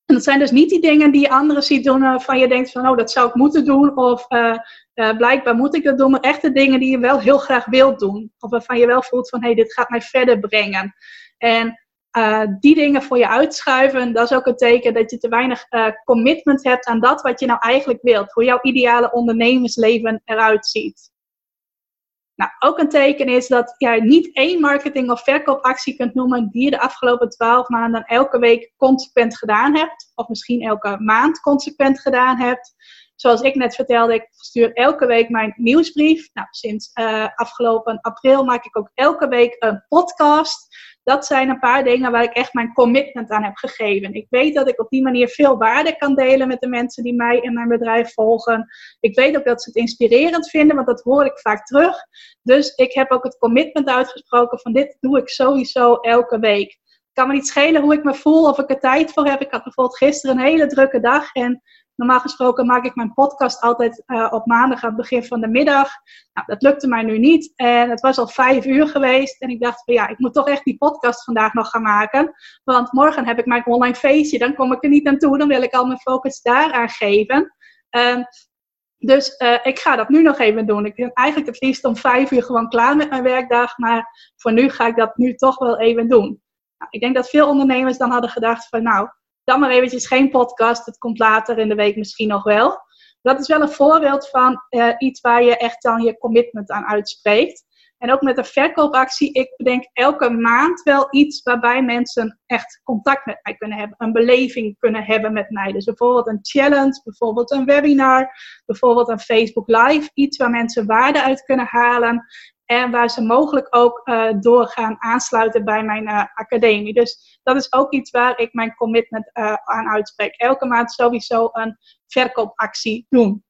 en dat zijn dus niet die dingen die anderen ziet doen waarvan je denkt van, oh, dat zou ik moeten doen. Of uh, uh, blijkbaar moet ik dat doen. Maar echt de dingen die je wel heel graag wilt doen. Of waarvan je wel voelt van, hé, hey, dit gaat mij verder brengen. En die dingen voor je uitschuiven, dat is ook een teken dat je te weinig commitment hebt aan dat wat je nou eigenlijk wilt. Hoe jouw ideale ondernemersleven eruit ziet. Nou, ook een teken is dat jij niet één marketing- of verkoopactie kunt noemen die je de afgelopen twaalf maanden elke week consequent gedaan hebt. Of misschien elke maand consequent gedaan hebt. Zoals ik net vertelde, ik stuur elke week mijn nieuwsbrief. Nou, sinds uh, afgelopen april maak ik ook elke week een podcast dat zijn een paar dingen waar ik echt mijn commitment aan heb gegeven. Ik weet dat ik op die manier veel waarde kan delen met de mensen die mij en mijn bedrijf volgen. Ik weet ook dat ze het inspirerend vinden, want dat hoor ik vaak terug. Dus ik heb ook het commitment uitgesproken van dit doe ik sowieso elke week. Het kan me niet schelen hoe ik me voel of ik er tijd voor heb. Ik had bijvoorbeeld gisteren een hele drukke dag en Normaal gesproken maak ik mijn podcast altijd uh, op maandag aan het begin van de middag. Nou, dat lukte mij nu niet. En het was al vijf uur geweest. En ik dacht van ja, ik moet toch echt die podcast vandaag nog gaan maken. Want morgen heb ik mijn online feestje. Dan kom ik er niet aan toe. Dan wil ik al mijn focus daaraan geven. Uh, dus uh, ik ga dat nu nog even doen. Ik ben eigenlijk het liefst om vijf uur gewoon klaar met mijn werkdag. Maar voor nu ga ik dat nu toch wel even doen. Nou, ik denk dat veel ondernemers dan hadden gedacht van nou, dan maar eventjes geen podcast. Het komt later in de week misschien nog wel. Dat is wel een voorbeeld van uh, iets waar je echt dan je commitment aan uitspreekt. En ook met een verkoopactie, ik bedenk elke maand wel iets waarbij mensen echt contact met mij kunnen hebben, een beleving kunnen hebben met mij. Dus bijvoorbeeld een challenge, bijvoorbeeld een webinar, bijvoorbeeld een Facebook Live, iets waar mensen waarde uit kunnen halen. En waar ze mogelijk ook uh, door gaan aansluiten bij mijn uh, academie. Dus dat is ook iets waar ik mijn commitment uh, aan uitspreek. Elke maand sowieso een verkoopactie doen.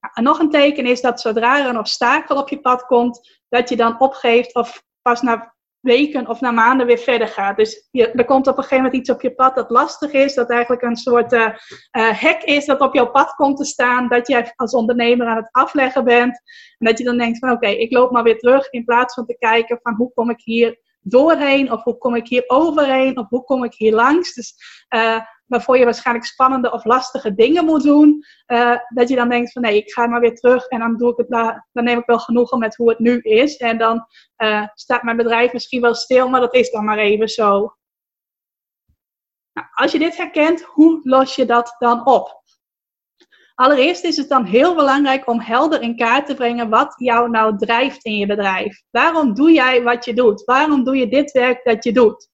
Nou, en nog een teken is dat zodra er een obstakel op je pad komt, dat je dan opgeeft of pas na weken of na maanden weer verder gaat. Dus je, er komt op een gegeven moment iets op je pad dat lastig is, dat eigenlijk een soort uh, uh, hek is dat op jouw pad komt te staan, dat jij als ondernemer aan het afleggen bent. En dat je dan denkt van oké, ik loop maar weer terug in plaats van te kijken van hoe kom ik hier doorheen of hoe kom ik hier overheen of hoe kom ik hier langs. Dus uh, waarvoor je waarschijnlijk spannende of lastige dingen moet doen, uh, dat je dan denkt van nee, ik ga maar weer terug en dan, doe ik het, dan neem ik wel genoegen met hoe het nu is. En dan uh, staat mijn bedrijf misschien wel stil, maar dat is dan maar even zo. Nou, als je dit herkent, hoe los je dat dan op? Allereerst is het dan heel belangrijk om helder in kaart te brengen wat jou nou drijft in je bedrijf. Waarom doe jij wat je doet? Waarom doe je dit werk dat je doet?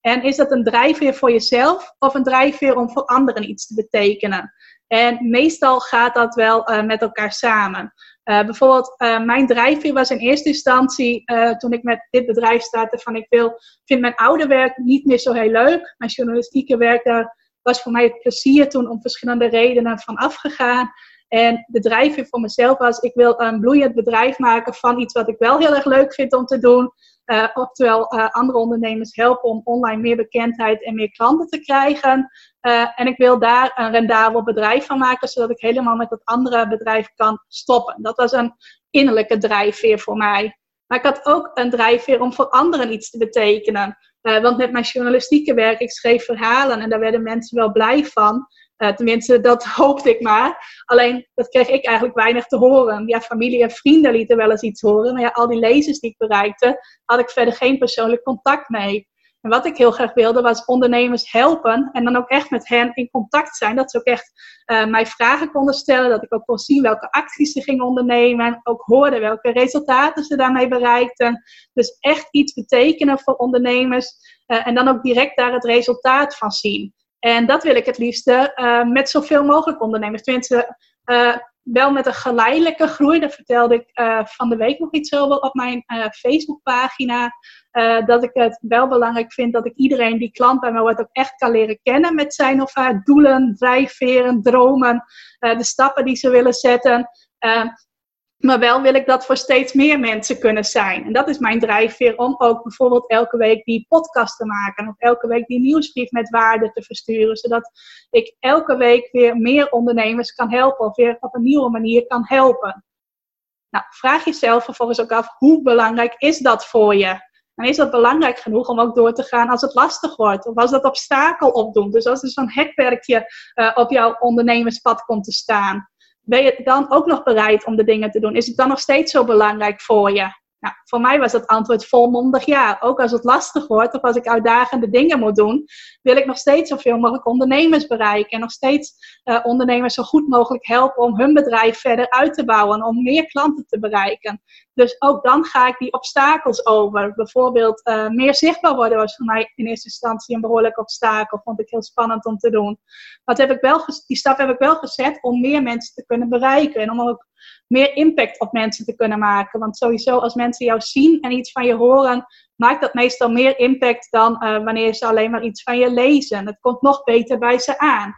En is dat een drijfveer voor jezelf of een drijfveer om voor anderen iets te betekenen? En meestal gaat dat wel uh, met elkaar samen. Uh, bijvoorbeeld, uh, mijn drijfveer was in eerste instantie, toen ik met dit bedrijf startte, van ik wil, vind mijn oude werk niet meer zo heel leuk. Mijn journalistieke werk, daar was voor mij het plezier toen om verschillende redenen van afgegaan. En de drijfveer voor mezelf was, ik wil een bloeiend bedrijf maken van iets wat ik wel heel erg leuk vind om te doen. Uh, oftewel uh, andere ondernemers helpen om online meer bekendheid en meer klanten te krijgen. Uh, en ik wil daar een rendabel bedrijf van maken, zodat ik helemaal met dat andere bedrijf kan stoppen. Dat was een innerlijke drijfveer voor mij. Maar ik had ook een drijfveer om voor anderen iets te betekenen. want met mijn journalistieke werk, ik schreef verhalen en daar werden mensen wel blij van. Uh, tenminste, dat hoopte ik maar. Alleen, dat kreeg ik eigenlijk weinig te horen. Ja, familie en vrienden lieten wel eens iets horen. Maar ja, al die lezers die ik bereikte, had ik verder geen persoonlijk contact mee. En wat ik heel graag wilde, was ondernemers helpen. En dan ook echt met hen in contact zijn. Dat ze ook echt uh, mij vragen konden stellen. Dat ik ook kon zien welke acties ze gingen ondernemen. Ook hoorde welke resultaten ze daarmee bereikten. Dus echt iets betekenen voor ondernemers. Uh, en dan ook direct daar het resultaat van zien. En dat wil ik het liefste uh, met zoveel mogelijk ondernemers. Tenminste, uh, wel met een geleidelijke groei. Daar vertelde ik uh, van de week nog iets over op mijn Facebookpagina. dat ik het wel belangrijk vind dat ik iedereen die klant bij mij wordt ook echt kan leren kennen met zijn of haar doelen, drijfveren, dromen, de stappen die ze willen zetten. Maar wel wil ik dat voor steeds meer mensen kunnen zijn. En dat is mijn drijfveer om ook bijvoorbeeld elke week die podcast te maken. Of elke week die nieuwsbrief met waarde te versturen. Zodat ik elke week weer meer ondernemers kan helpen. Of weer op een nieuwe manier kan helpen. Nou, vraag jezelf vervolgens ook af, hoe belangrijk is dat voor je? En is dat belangrijk genoeg om ook door te gaan als het lastig wordt? Of als dat obstakel opdoet? Dus als er zo'n hekwerkje uh, op jouw ondernemerspad komt te staan ben je dan ook nog bereid om de dingen te doen? Is het dan nog steeds zo belangrijk voor je? Nou, voor mij was het antwoord volmondig ja. Ook als het lastig wordt of als ik uitdagende dingen moet doen, wil ik nog steeds zoveel mogelijk ondernemers bereiken. En nog steeds uh, ondernemers zo goed mogelijk helpen om hun bedrijf verder uit te bouwen. Om meer klanten te bereiken. Dus ook dan ga ik die obstakels over. Bijvoorbeeld uh, meer zichtbaar worden was voor mij in eerste instantie een behoorlijk obstakel. Vond ik heel spannend om te doen. Maar heb ik wel, die stap heb ik wel gezet om meer mensen te kunnen bereiken. En om ook meer impact op mensen te kunnen maken. Want sowieso als mensen jou zien en iets van je horen, maakt dat meestal meer impact dan uh, wanneer ze alleen maar iets van je lezen. Het komt nog beter bij ze aan.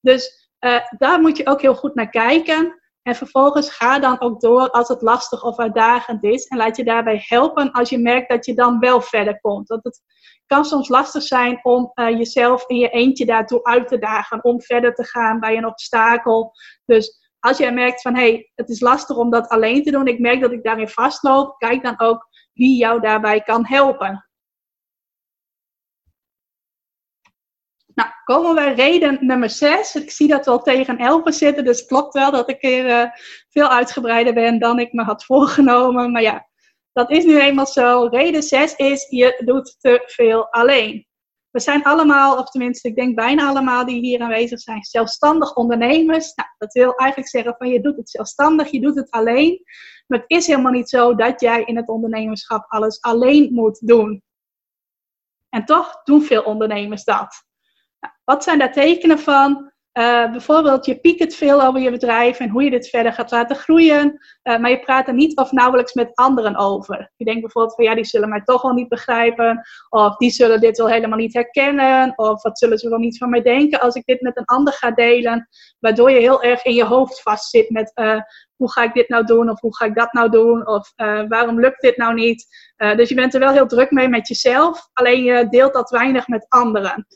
Dus uh, daar moet je ook heel goed naar kijken. En vervolgens ga dan ook door als het lastig of uitdagend is. En laat je daarbij helpen als je merkt dat je dan wel verder komt. Want het kan soms lastig zijn om uh, jezelf in je eentje daartoe uit te dagen. Om verder te gaan bij een obstakel. Dus als jij merkt van hé, hey, het is lastig om dat alleen te doen, ik merk dat ik daarin vastloop, kijk dan ook wie jou daarbij kan helpen. Nou, komen we reden nummer 6. Ik zie dat we al tegen 11 zitten, dus klopt wel dat ik er uh, veel uitgebreider ben dan ik me had voorgenomen. Maar ja, dat is nu eenmaal zo. Reden 6 is, je doet te veel alleen. We zijn allemaal, of tenminste, ik denk bijna allemaal die hier aanwezig zijn, zelfstandig ondernemers. Nou, dat wil eigenlijk zeggen van je doet het zelfstandig, je doet het alleen. Maar het is helemaal niet zo dat jij in het ondernemerschap alles alleen moet doen. En toch doen veel ondernemers dat. Nou, wat zijn daar tekenen van? Uh, bijvoorbeeld, je piekt veel over je bedrijf en hoe je dit verder gaat laten groeien. Uh, maar je praat er niet of nauwelijks met anderen over. Je denkt bijvoorbeeld van ja, die zullen mij toch wel niet begrijpen. Of die zullen dit wel helemaal niet herkennen. Of wat zullen ze wel niet van mij denken als ik dit met een ander ga delen. Waardoor je heel erg in je hoofd vastzit met uh, hoe ga ik dit nou doen? Of hoe ga ik dat nou doen? Of waarom lukt dit nou niet? dus je bent er wel heel druk mee met jezelf. Alleen je deelt dat weinig met anderen.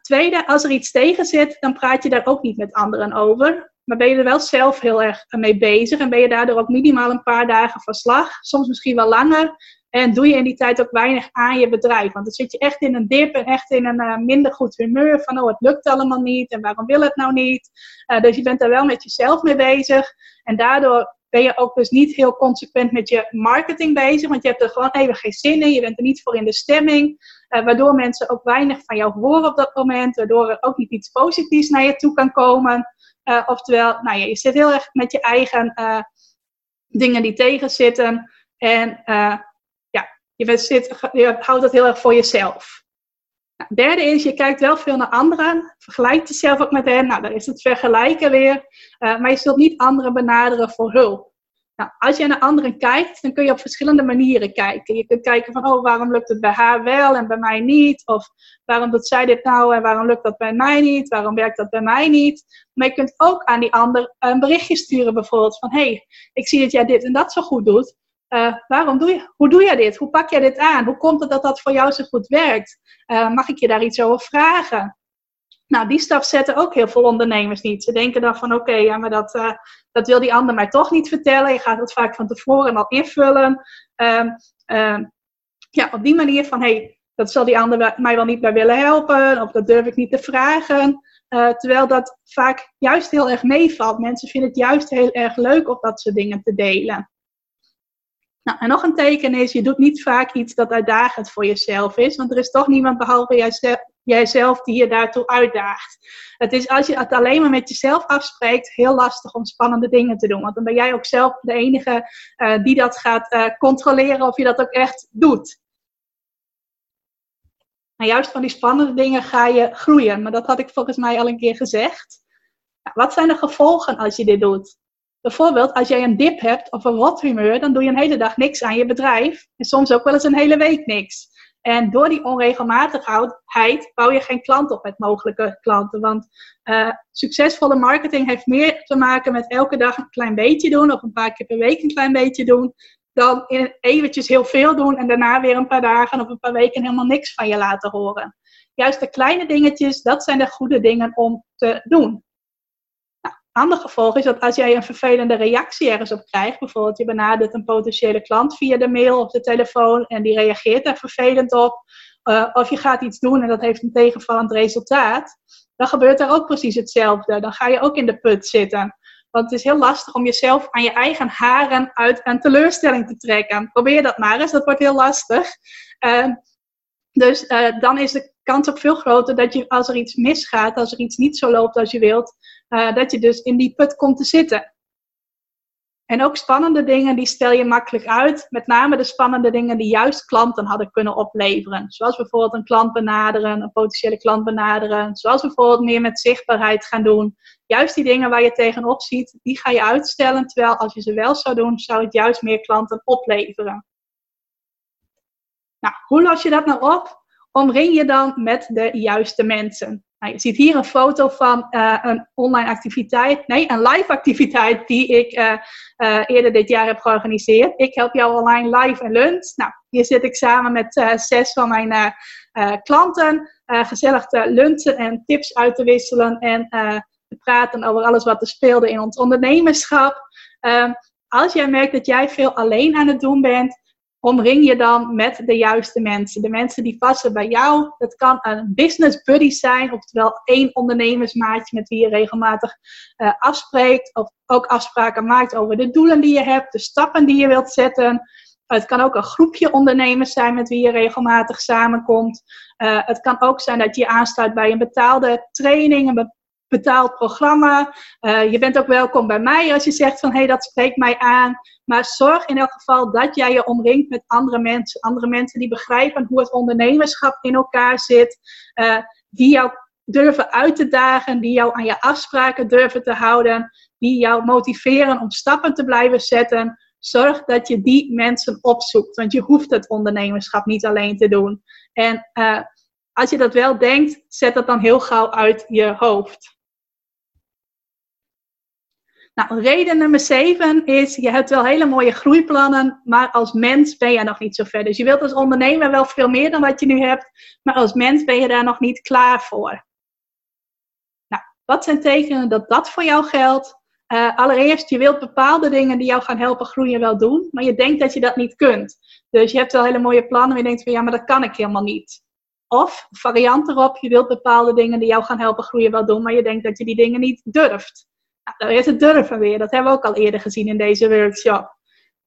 Tweede, als er iets tegen zit, dan praat je daar ook niet met anderen over. Maar ben je er wel zelf heel erg mee bezig en ben je daardoor ook minimaal een paar dagen van slag, soms misschien wel langer. En doe je in die tijd ook weinig aan je bedrijf. Want dan zit je echt in een dip en echt in een uh, minder goed humeur. Van oh, het lukt allemaal niet en waarom wil het nou niet? Uh, dus je bent daar wel met jezelf mee bezig. En daardoor ben je ook dus niet heel consequent met je marketing bezig. Want je hebt er gewoon even geen zin in. Je bent er niet voor in de stemming. Uh, waardoor mensen ook weinig van jou horen op dat moment. Waardoor er ook niet iets positiefs naar je toe kan komen. Uh, oftewel, nou ja, je zit heel erg met je eigen uh, dingen die tegenzitten. En ja, je, zit, je houdt het heel erg voor jezelf. Nou, derde is, je kijkt wel veel naar anderen. Vergelijkt jezelf ook met hen. Nou, dan is het vergelijken weer. maar je zult niet anderen benaderen voor hulp. Nou, als je naar anderen kijkt, dan kun je op verschillende manieren kijken. Je kunt kijken van, oh, waarom lukt het bij haar wel en bij mij niet? Of waarom doet zij dit nou en waarom lukt dat bij mij niet? Waarom werkt dat bij mij niet? Maar je kunt ook aan die ander een berichtje sturen bijvoorbeeld van, hey, ik zie dat jij dit en dat zo goed doet. Uh, waarom doe je, hoe doe jij dit? Hoe pak jij dit aan? Hoe komt het dat dat voor jou zo goed werkt? Uh, mag ik je daar iets over vragen? Nou, die stap zetten ook heel veel ondernemers niet. Ze denken dan van oké, ja, maar dat, uh, dat wil die ander mij toch niet vertellen. Je gaat het vaak van tevoren al invullen. Um, um, ja, op die manier van hey, dat zal die ander mij wel niet bij willen helpen. Of dat durf ik niet te vragen. Terwijl dat vaak juist heel erg meevalt. Mensen vinden het juist heel erg leuk om dat soort dingen te delen. Nou, en nog een teken is, je doet niet vaak iets dat uitdagend voor jezelf is, want er is toch niemand behalve jijzelf, die je daartoe uitdaagt. Het is als je het alleen maar met jezelf afspreekt, heel lastig om spannende dingen te doen, want dan ben jij ook zelf de enige uh, die dat gaat uh, controleren of je dat ook echt doet. En juist van die spannende dingen ga je groeien, maar dat had ik volgens mij al een keer gezegd. Nou, wat zijn de gevolgen als je dit doet? Bijvoorbeeld, als jij een dip hebt of een rothumeur, dan doe je een hele dag niks aan je bedrijf. En soms ook wel eens een hele week niks. En door die onregelmatigheid bouw je geen klant op met mogelijke klanten. Want uh, succesvolle marketing heeft meer te maken met elke dag een klein beetje doen, of een paar keer per week een klein beetje doen, dan in eventjes heel veel doen en daarna weer een paar dagen of een paar weken helemaal niks van je laten horen. Juist de kleine dingetjes, dat zijn de goede dingen om te doen. Ander gevolg is dat als jij een vervelende reactie ergens op krijgt, bijvoorbeeld je benadert een potentiële klant via de mail of de telefoon en die reageert daar vervelend op, uh, of je gaat iets doen en dat heeft een tegenvallend resultaat, dan gebeurt er ook precies hetzelfde. Dan ga je ook in de put zitten. Want het is heel lastig om jezelf aan je eigen haren uit een teleurstelling te trekken. Probeer dat maar eens, dat wordt heel lastig. Uh, dus uh, dan is de kans ook veel groter dat je, als er iets misgaat, als er iets niet zo loopt als je wilt, uh, dat je dus in die put komt te zitten. En ook spannende dingen, die stel je makkelijk uit. Met name de spannende dingen die juist klanten hadden kunnen opleveren. Zoals bijvoorbeeld een klant benaderen, een potentiële klant benaderen. Zoals bijvoorbeeld meer met zichtbaarheid gaan doen. Juist die dingen waar je tegenop ziet, die ga je uitstellen. Terwijl als je ze wel zou doen, zou het juist meer klanten opleveren. Nou, hoe los je dat nou op? Omring je dan met de juiste mensen. Nou, je ziet hier een foto van uh, een online activiteit, nee, een live activiteit die ik uh, uh, eerder dit jaar heb georganiseerd. Ik help jou online live en lunch. Nou, hier zit ik samen met zes van mijn klanten, gezellig te lunchen en tips uit te wisselen en te praten over alles wat er speelde in ons ondernemerschap. Ehm, als jij merkt dat jij veel alleen aan het doen bent, omring je dan met de juiste mensen. De mensen die passen bij jou. Dat kan een business buddy zijn, oftewel één ondernemersmaatje met wie je regelmatig uh, afspreekt. Of ook afspraken maakt over de doelen die je hebt, de stappen die je wilt zetten. Het kan ook een groepje ondernemers zijn met wie je regelmatig samenkomt. Uh, het kan ook zijn dat je aansluit bij een betaalde training, een betaald programma. Uh, je bent ook welkom bij mij als je zegt van hé, hey, dat spreekt mij aan. Maar zorg in elk geval dat jij je omringt met andere mensen. Andere mensen die begrijpen hoe het ondernemerschap in elkaar zit. Uh, die jou durven uit te dagen. Die jou aan je afspraken durven te houden. Die jou motiveren om stappen te blijven zetten. Zorg dat je die mensen opzoekt. Want je hoeft het ondernemerschap niet alleen te doen. En uh, als je dat wel denkt, zet dat dan heel gauw uit je hoofd. Nou, reden nummer 7 is, je hebt wel hele mooie groeiplannen, maar als mens ben je nog niet zo ver. Dus je wilt als ondernemer wel veel meer dan wat je nu hebt, maar als mens ben je daar nog niet klaar voor. Nou, wat zijn tekenen dat dat voor jou geldt? Uh, allereerst, je wilt bepaalde dingen die jou gaan helpen groeien wel doen, maar je denkt dat je dat niet kunt. Dus je hebt wel hele mooie plannen, maar je denkt van ja, maar dat kan ik helemaal niet. Of variant erop, je wilt bepaalde dingen die jou gaan helpen groeien wel doen, maar je denkt dat je die dingen niet durft. Nou, is het durven weer. Dat hebben we ook al eerder gezien in deze workshop.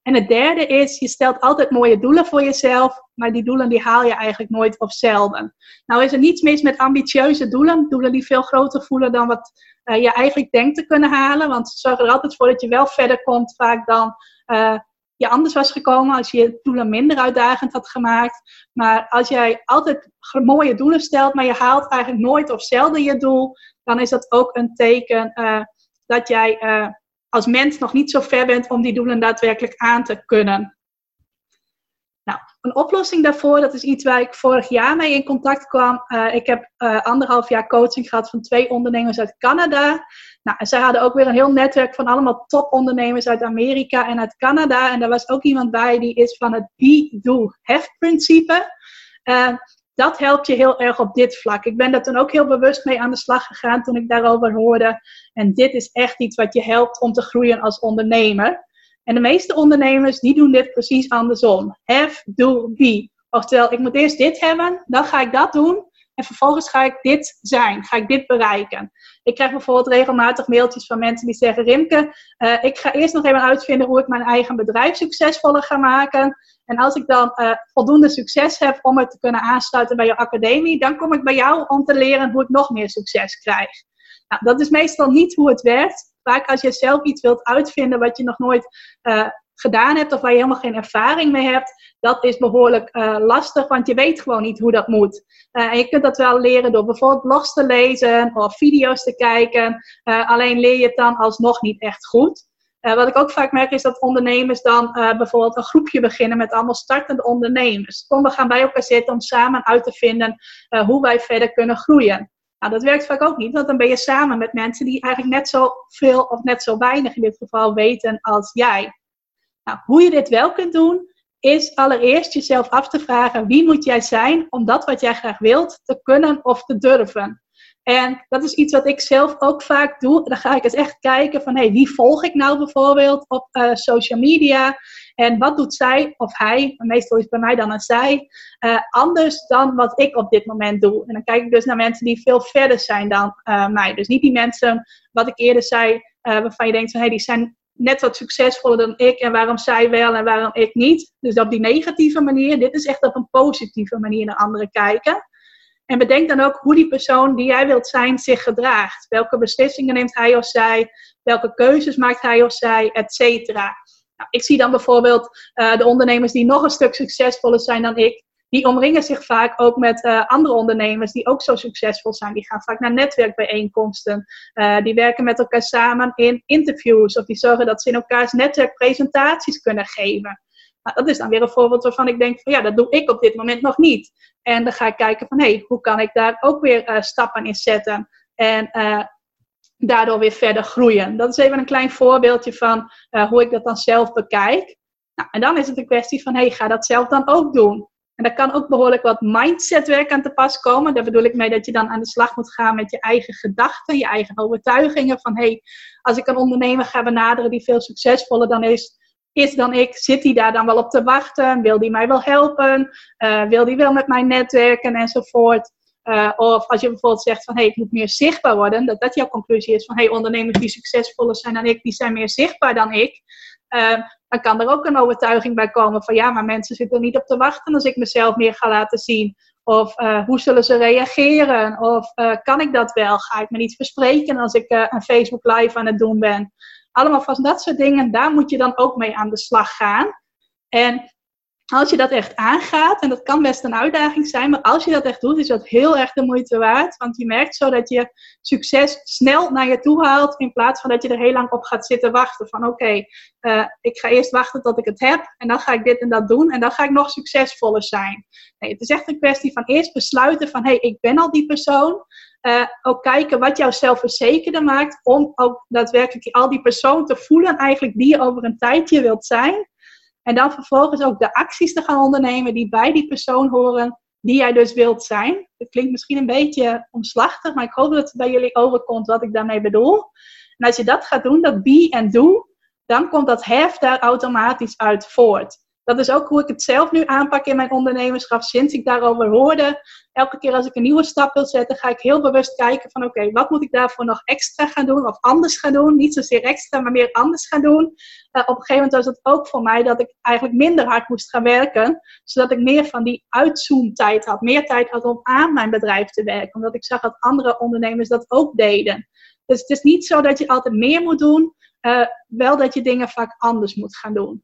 En het derde is, je stelt altijd mooie doelen voor jezelf, maar die doelen die haal je eigenlijk nooit of zelden. Nou is er niets mis met ambitieuze doelen, doelen die veel groter voelen dan wat uh, je eigenlijk denkt te kunnen halen, want ze zorgen er altijd voor dat je wel verder komt vaak dan uh, je anders was gekomen als je je doelen minder uitdagend had gemaakt. Maar als jij altijd mooie doelen stelt, maar je haalt eigenlijk nooit of zelden je doel, dan is dat ook een teken uh, dat jij uh, als mens nog niet zo ver bent om die doelen daadwerkelijk aan te kunnen. Nou, een oplossing daarvoor, dat is iets waar ik vorig jaar mee in contact kwam. Uh, ik heb uh, anderhalf jaar coaching gehad van twee ondernemers uit Canada. Nou, en zij hadden ook weer een heel netwerk van allemaal topondernemers uit Amerika en uit Canada. En daar was ook iemand bij die is van het be-do-have-principe. Uh, dat helpt je heel erg op dit vlak. Ik ben daar toen ook heel bewust mee aan de slag gegaan toen ik daarover hoorde. En dit is echt iets wat je helpt om te groeien als ondernemer. En de meeste ondernemers die doen dit precies andersom. Have, do, be. Oftewel, ik moet eerst dit hebben, dan ga ik dat doen. En vervolgens ga ik dit zijn, ga ik dit bereiken. Ik krijg bijvoorbeeld regelmatig mailtjes van mensen die zeggen: Rimke, uh, ik ga eerst nog even uitvinden hoe ik mijn eigen bedrijf succesvoller ga maken. En als ik dan uh, voldoende succes heb om het te kunnen aansluiten bij je academie, dan kom ik bij jou om te leren hoe ik nog meer succes krijg. Nou, dat is meestal niet hoe het werkt. Vaak als je zelf iets wilt uitvinden wat je nog nooit uh, gedaan hebt of waar je helemaal geen ervaring mee hebt, dat is behoorlijk uh, lastig, want je weet gewoon niet hoe dat moet. En je kunt dat wel leren door bijvoorbeeld blogs te lezen of video's te kijken. Alleen leer je het dan alsnog niet echt goed. Wat ik ook vaak merk is dat ondernemers dan bijvoorbeeld een groepje beginnen met allemaal startende ondernemers. Kom, we gaan bij elkaar zitten om samen uit te vinden hoe wij verder kunnen groeien. Nou, dat werkt vaak ook niet, want dan ben je samen met mensen die eigenlijk net zo veel of net zo weinig in dit geval weten als jij. Nou, hoe je dit wel kunt doen, is allereerst jezelf af te vragen: wie moet jij zijn om dat wat jij graag wilt te kunnen of te durven? En dat is iets wat ik zelf ook vaak doe. Dan ga ik eens echt kijken van hey, wie volg ik nou bijvoorbeeld op uh, social media? En wat doet zij of hij, meestal is het bij mij dan een zij, uh, anders dan wat ik op dit moment doe. En dan kijk ik dus naar mensen die veel verder zijn dan uh, mij. Dus niet die mensen, wat ik eerder zei, waarvan je denkt van hey, die zijn net wat succesvoller dan ik en waarom zij wel en waarom ik niet. Dus op die negatieve manier. Dit is echt op een positieve manier naar anderen kijken. En bedenk dan ook hoe die persoon die jij wilt zijn zich gedraagt. Welke beslissingen neemt hij of zij? Welke keuzes maakt hij of zij? Et cetera. Nou, ik zie dan bijvoorbeeld uh, de ondernemers die nog een stuk succesvoller zijn dan ik. Die omringen zich vaak ook met uh, andere ondernemers die ook zo succesvol zijn. Die gaan vaak naar netwerkbijeenkomsten. Uh, die werken met elkaar samen in interviews. Of die zorgen dat ze in elkaars netwerkpresentaties kunnen geven. Dat is dan weer een voorbeeld waarvan ik denk van ja, dat doe ik op dit moment nog niet. En dan ga ik kijken van hé, hey, hoe kan ik daar ook weer uh, stappen in zetten. En uh, daardoor weer verder groeien. Dat is even een klein voorbeeldje van uh, hoe ik dat dan zelf bekijk. Nou, en dan is het een kwestie van hey, ga dat zelf dan ook doen. En daar kan ook behoorlijk wat mindsetwerk aan te pas komen. Daar bedoel ik mee dat je dan aan de slag moet gaan met je eigen gedachten, je eigen overtuigingen. Van hey, als ik een ondernemer ga benaderen die veel succesvoller dan is, is dan ik, zit hij daar dan wel op te wachten? Wil die mij wel helpen? Uh, wil die wel met mij netwerken enzovoort? Uh, of als je bijvoorbeeld zegt van hey, ik moet meer zichtbaar worden, dat dat jouw conclusie is van hey, ondernemers die succesvoller zijn dan ik, die zijn meer zichtbaar dan ik. Uh, dan kan er ook een overtuiging bij komen van ja, maar mensen zitten er niet op te wachten als ik mezelf meer ga laten zien. Of hoe zullen ze reageren? Of kan ik dat wel? Ga ik me niet verspreken als ik een Facebook live aan het doen ben? Allemaal van dat soort dingen, daar moet je dan ook mee aan de slag gaan. En als je dat echt aangaat, en dat kan best een uitdaging zijn, maar als je dat echt doet, is dat heel erg de moeite waard. Want je merkt zo dat je succes snel naar je toe haalt, in plaats van dat je er heel lang op gaat zitten wachten. Van oké, uh, ik ga eerst wachten tot ik het heb, en dan ga ik dit en dat doen, en dan ga ik nog succesvoller zijn. Nee, het is echt een kwestie van eerst besluiten van hé, hey, ik ben al die persoon. Uh, ook kijken wat jou zelfverzekerder maakt, om ook daadwerkelijk al die persoon te voelen, eigenlijk die je over een tijdje wilt zijn. En dan vervolgens ook de acties te gaan ondernemen die bij die persoon horen die jij dus wilt zijn. Het klinkt misschien een beetje omslachtig, maar ik hoop dat het bij jullie overkomt wat ik daarmee bedoel. En als je dat gaat doen, dat be en do, dan komt dat have daar automatisch uit voort dat is ook hoe ik het zelf nu aanpak in mijn ondernemerschap. Sinds ik daarover hoorde, elke keer als ik een nieuwe stap wil zetten, ga ik heel bewust kijken van oké, wat moet ik daarvoor nog extra gaan doen of anders gaan doen? Niet zozeer extra, maar meer anders gaan doen. Uh, op een gegeven moment was het ook voor mij dat ik eigenlijk minder hard moest gaan werken, zodat ik meer van die uitzoomtijd had, meer tijd had om aan mijn bedrijf te werken, omdat ik zag dat andere ondernemers dat ook deden. Dus het is niet zo dat je altijd meer moet doen, uh, wel dat je dingen vaak anders moet gaan doen.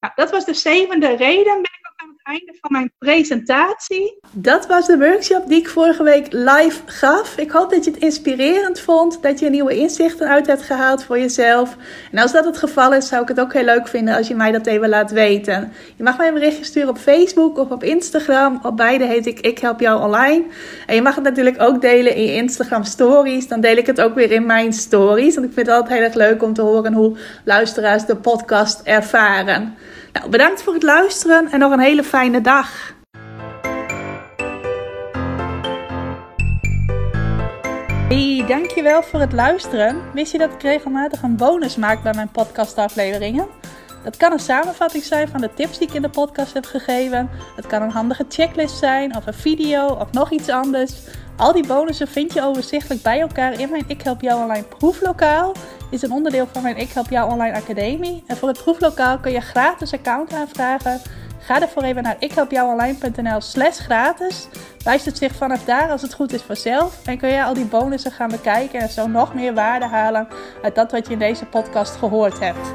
Nou, dat was de zevende reden. Ben ik ook aan het einde van mijn presentatie. Dat was de workshop die ik vorige week live gaf. Ik hoop dat je het inspirerend vond, dat je nieuwe inzichten uit hebt gehaald voor jezelf. En als dat het geval is, zou ik het ook heel leuk vinden als je mij dat even laat weten. Je mag mij een berichtje sturen op Facebook of op Instagram. Op beide heet ik Ik Help Jou Online. En je mag het natuurlijk ook delen in je Instagram stories. Dan deel ik het ook weer in mijn stories. Want ik vind het altijd heel erg leuk om te horen hoe luisteraars de podcast ervaren. Nou, bedankt voor het luisteren en nog een hele fijne dag. Hey, dankjewel voor het luisteren. Wist je dat ik regelmatig een bonus maak bij mijn podcastafleveringen? Dat kan een samenvatting zijn van de tips die ik in de podcast heb gegeven. Het kan een handige checklist zijn, of een video, of nog iets anders. Al die bonussen vind je overzichtelijk bij elkaar in mijn Ik Help Jou Online proeflokaal. Is een onderdeel van mijn Ik Help Jou Online Academie. En voor het proeflokaal kun je gratis account aanvragen. Ga ervoor even naar ikhelpjouonline.nl slash gratis. Wijst het zich vanaf daar als het goed is vanzelf. En kun je al die bonussen gaan bekijken en zo nog meer waarde halen uit dat wat je in deze podcast gehoord hebt.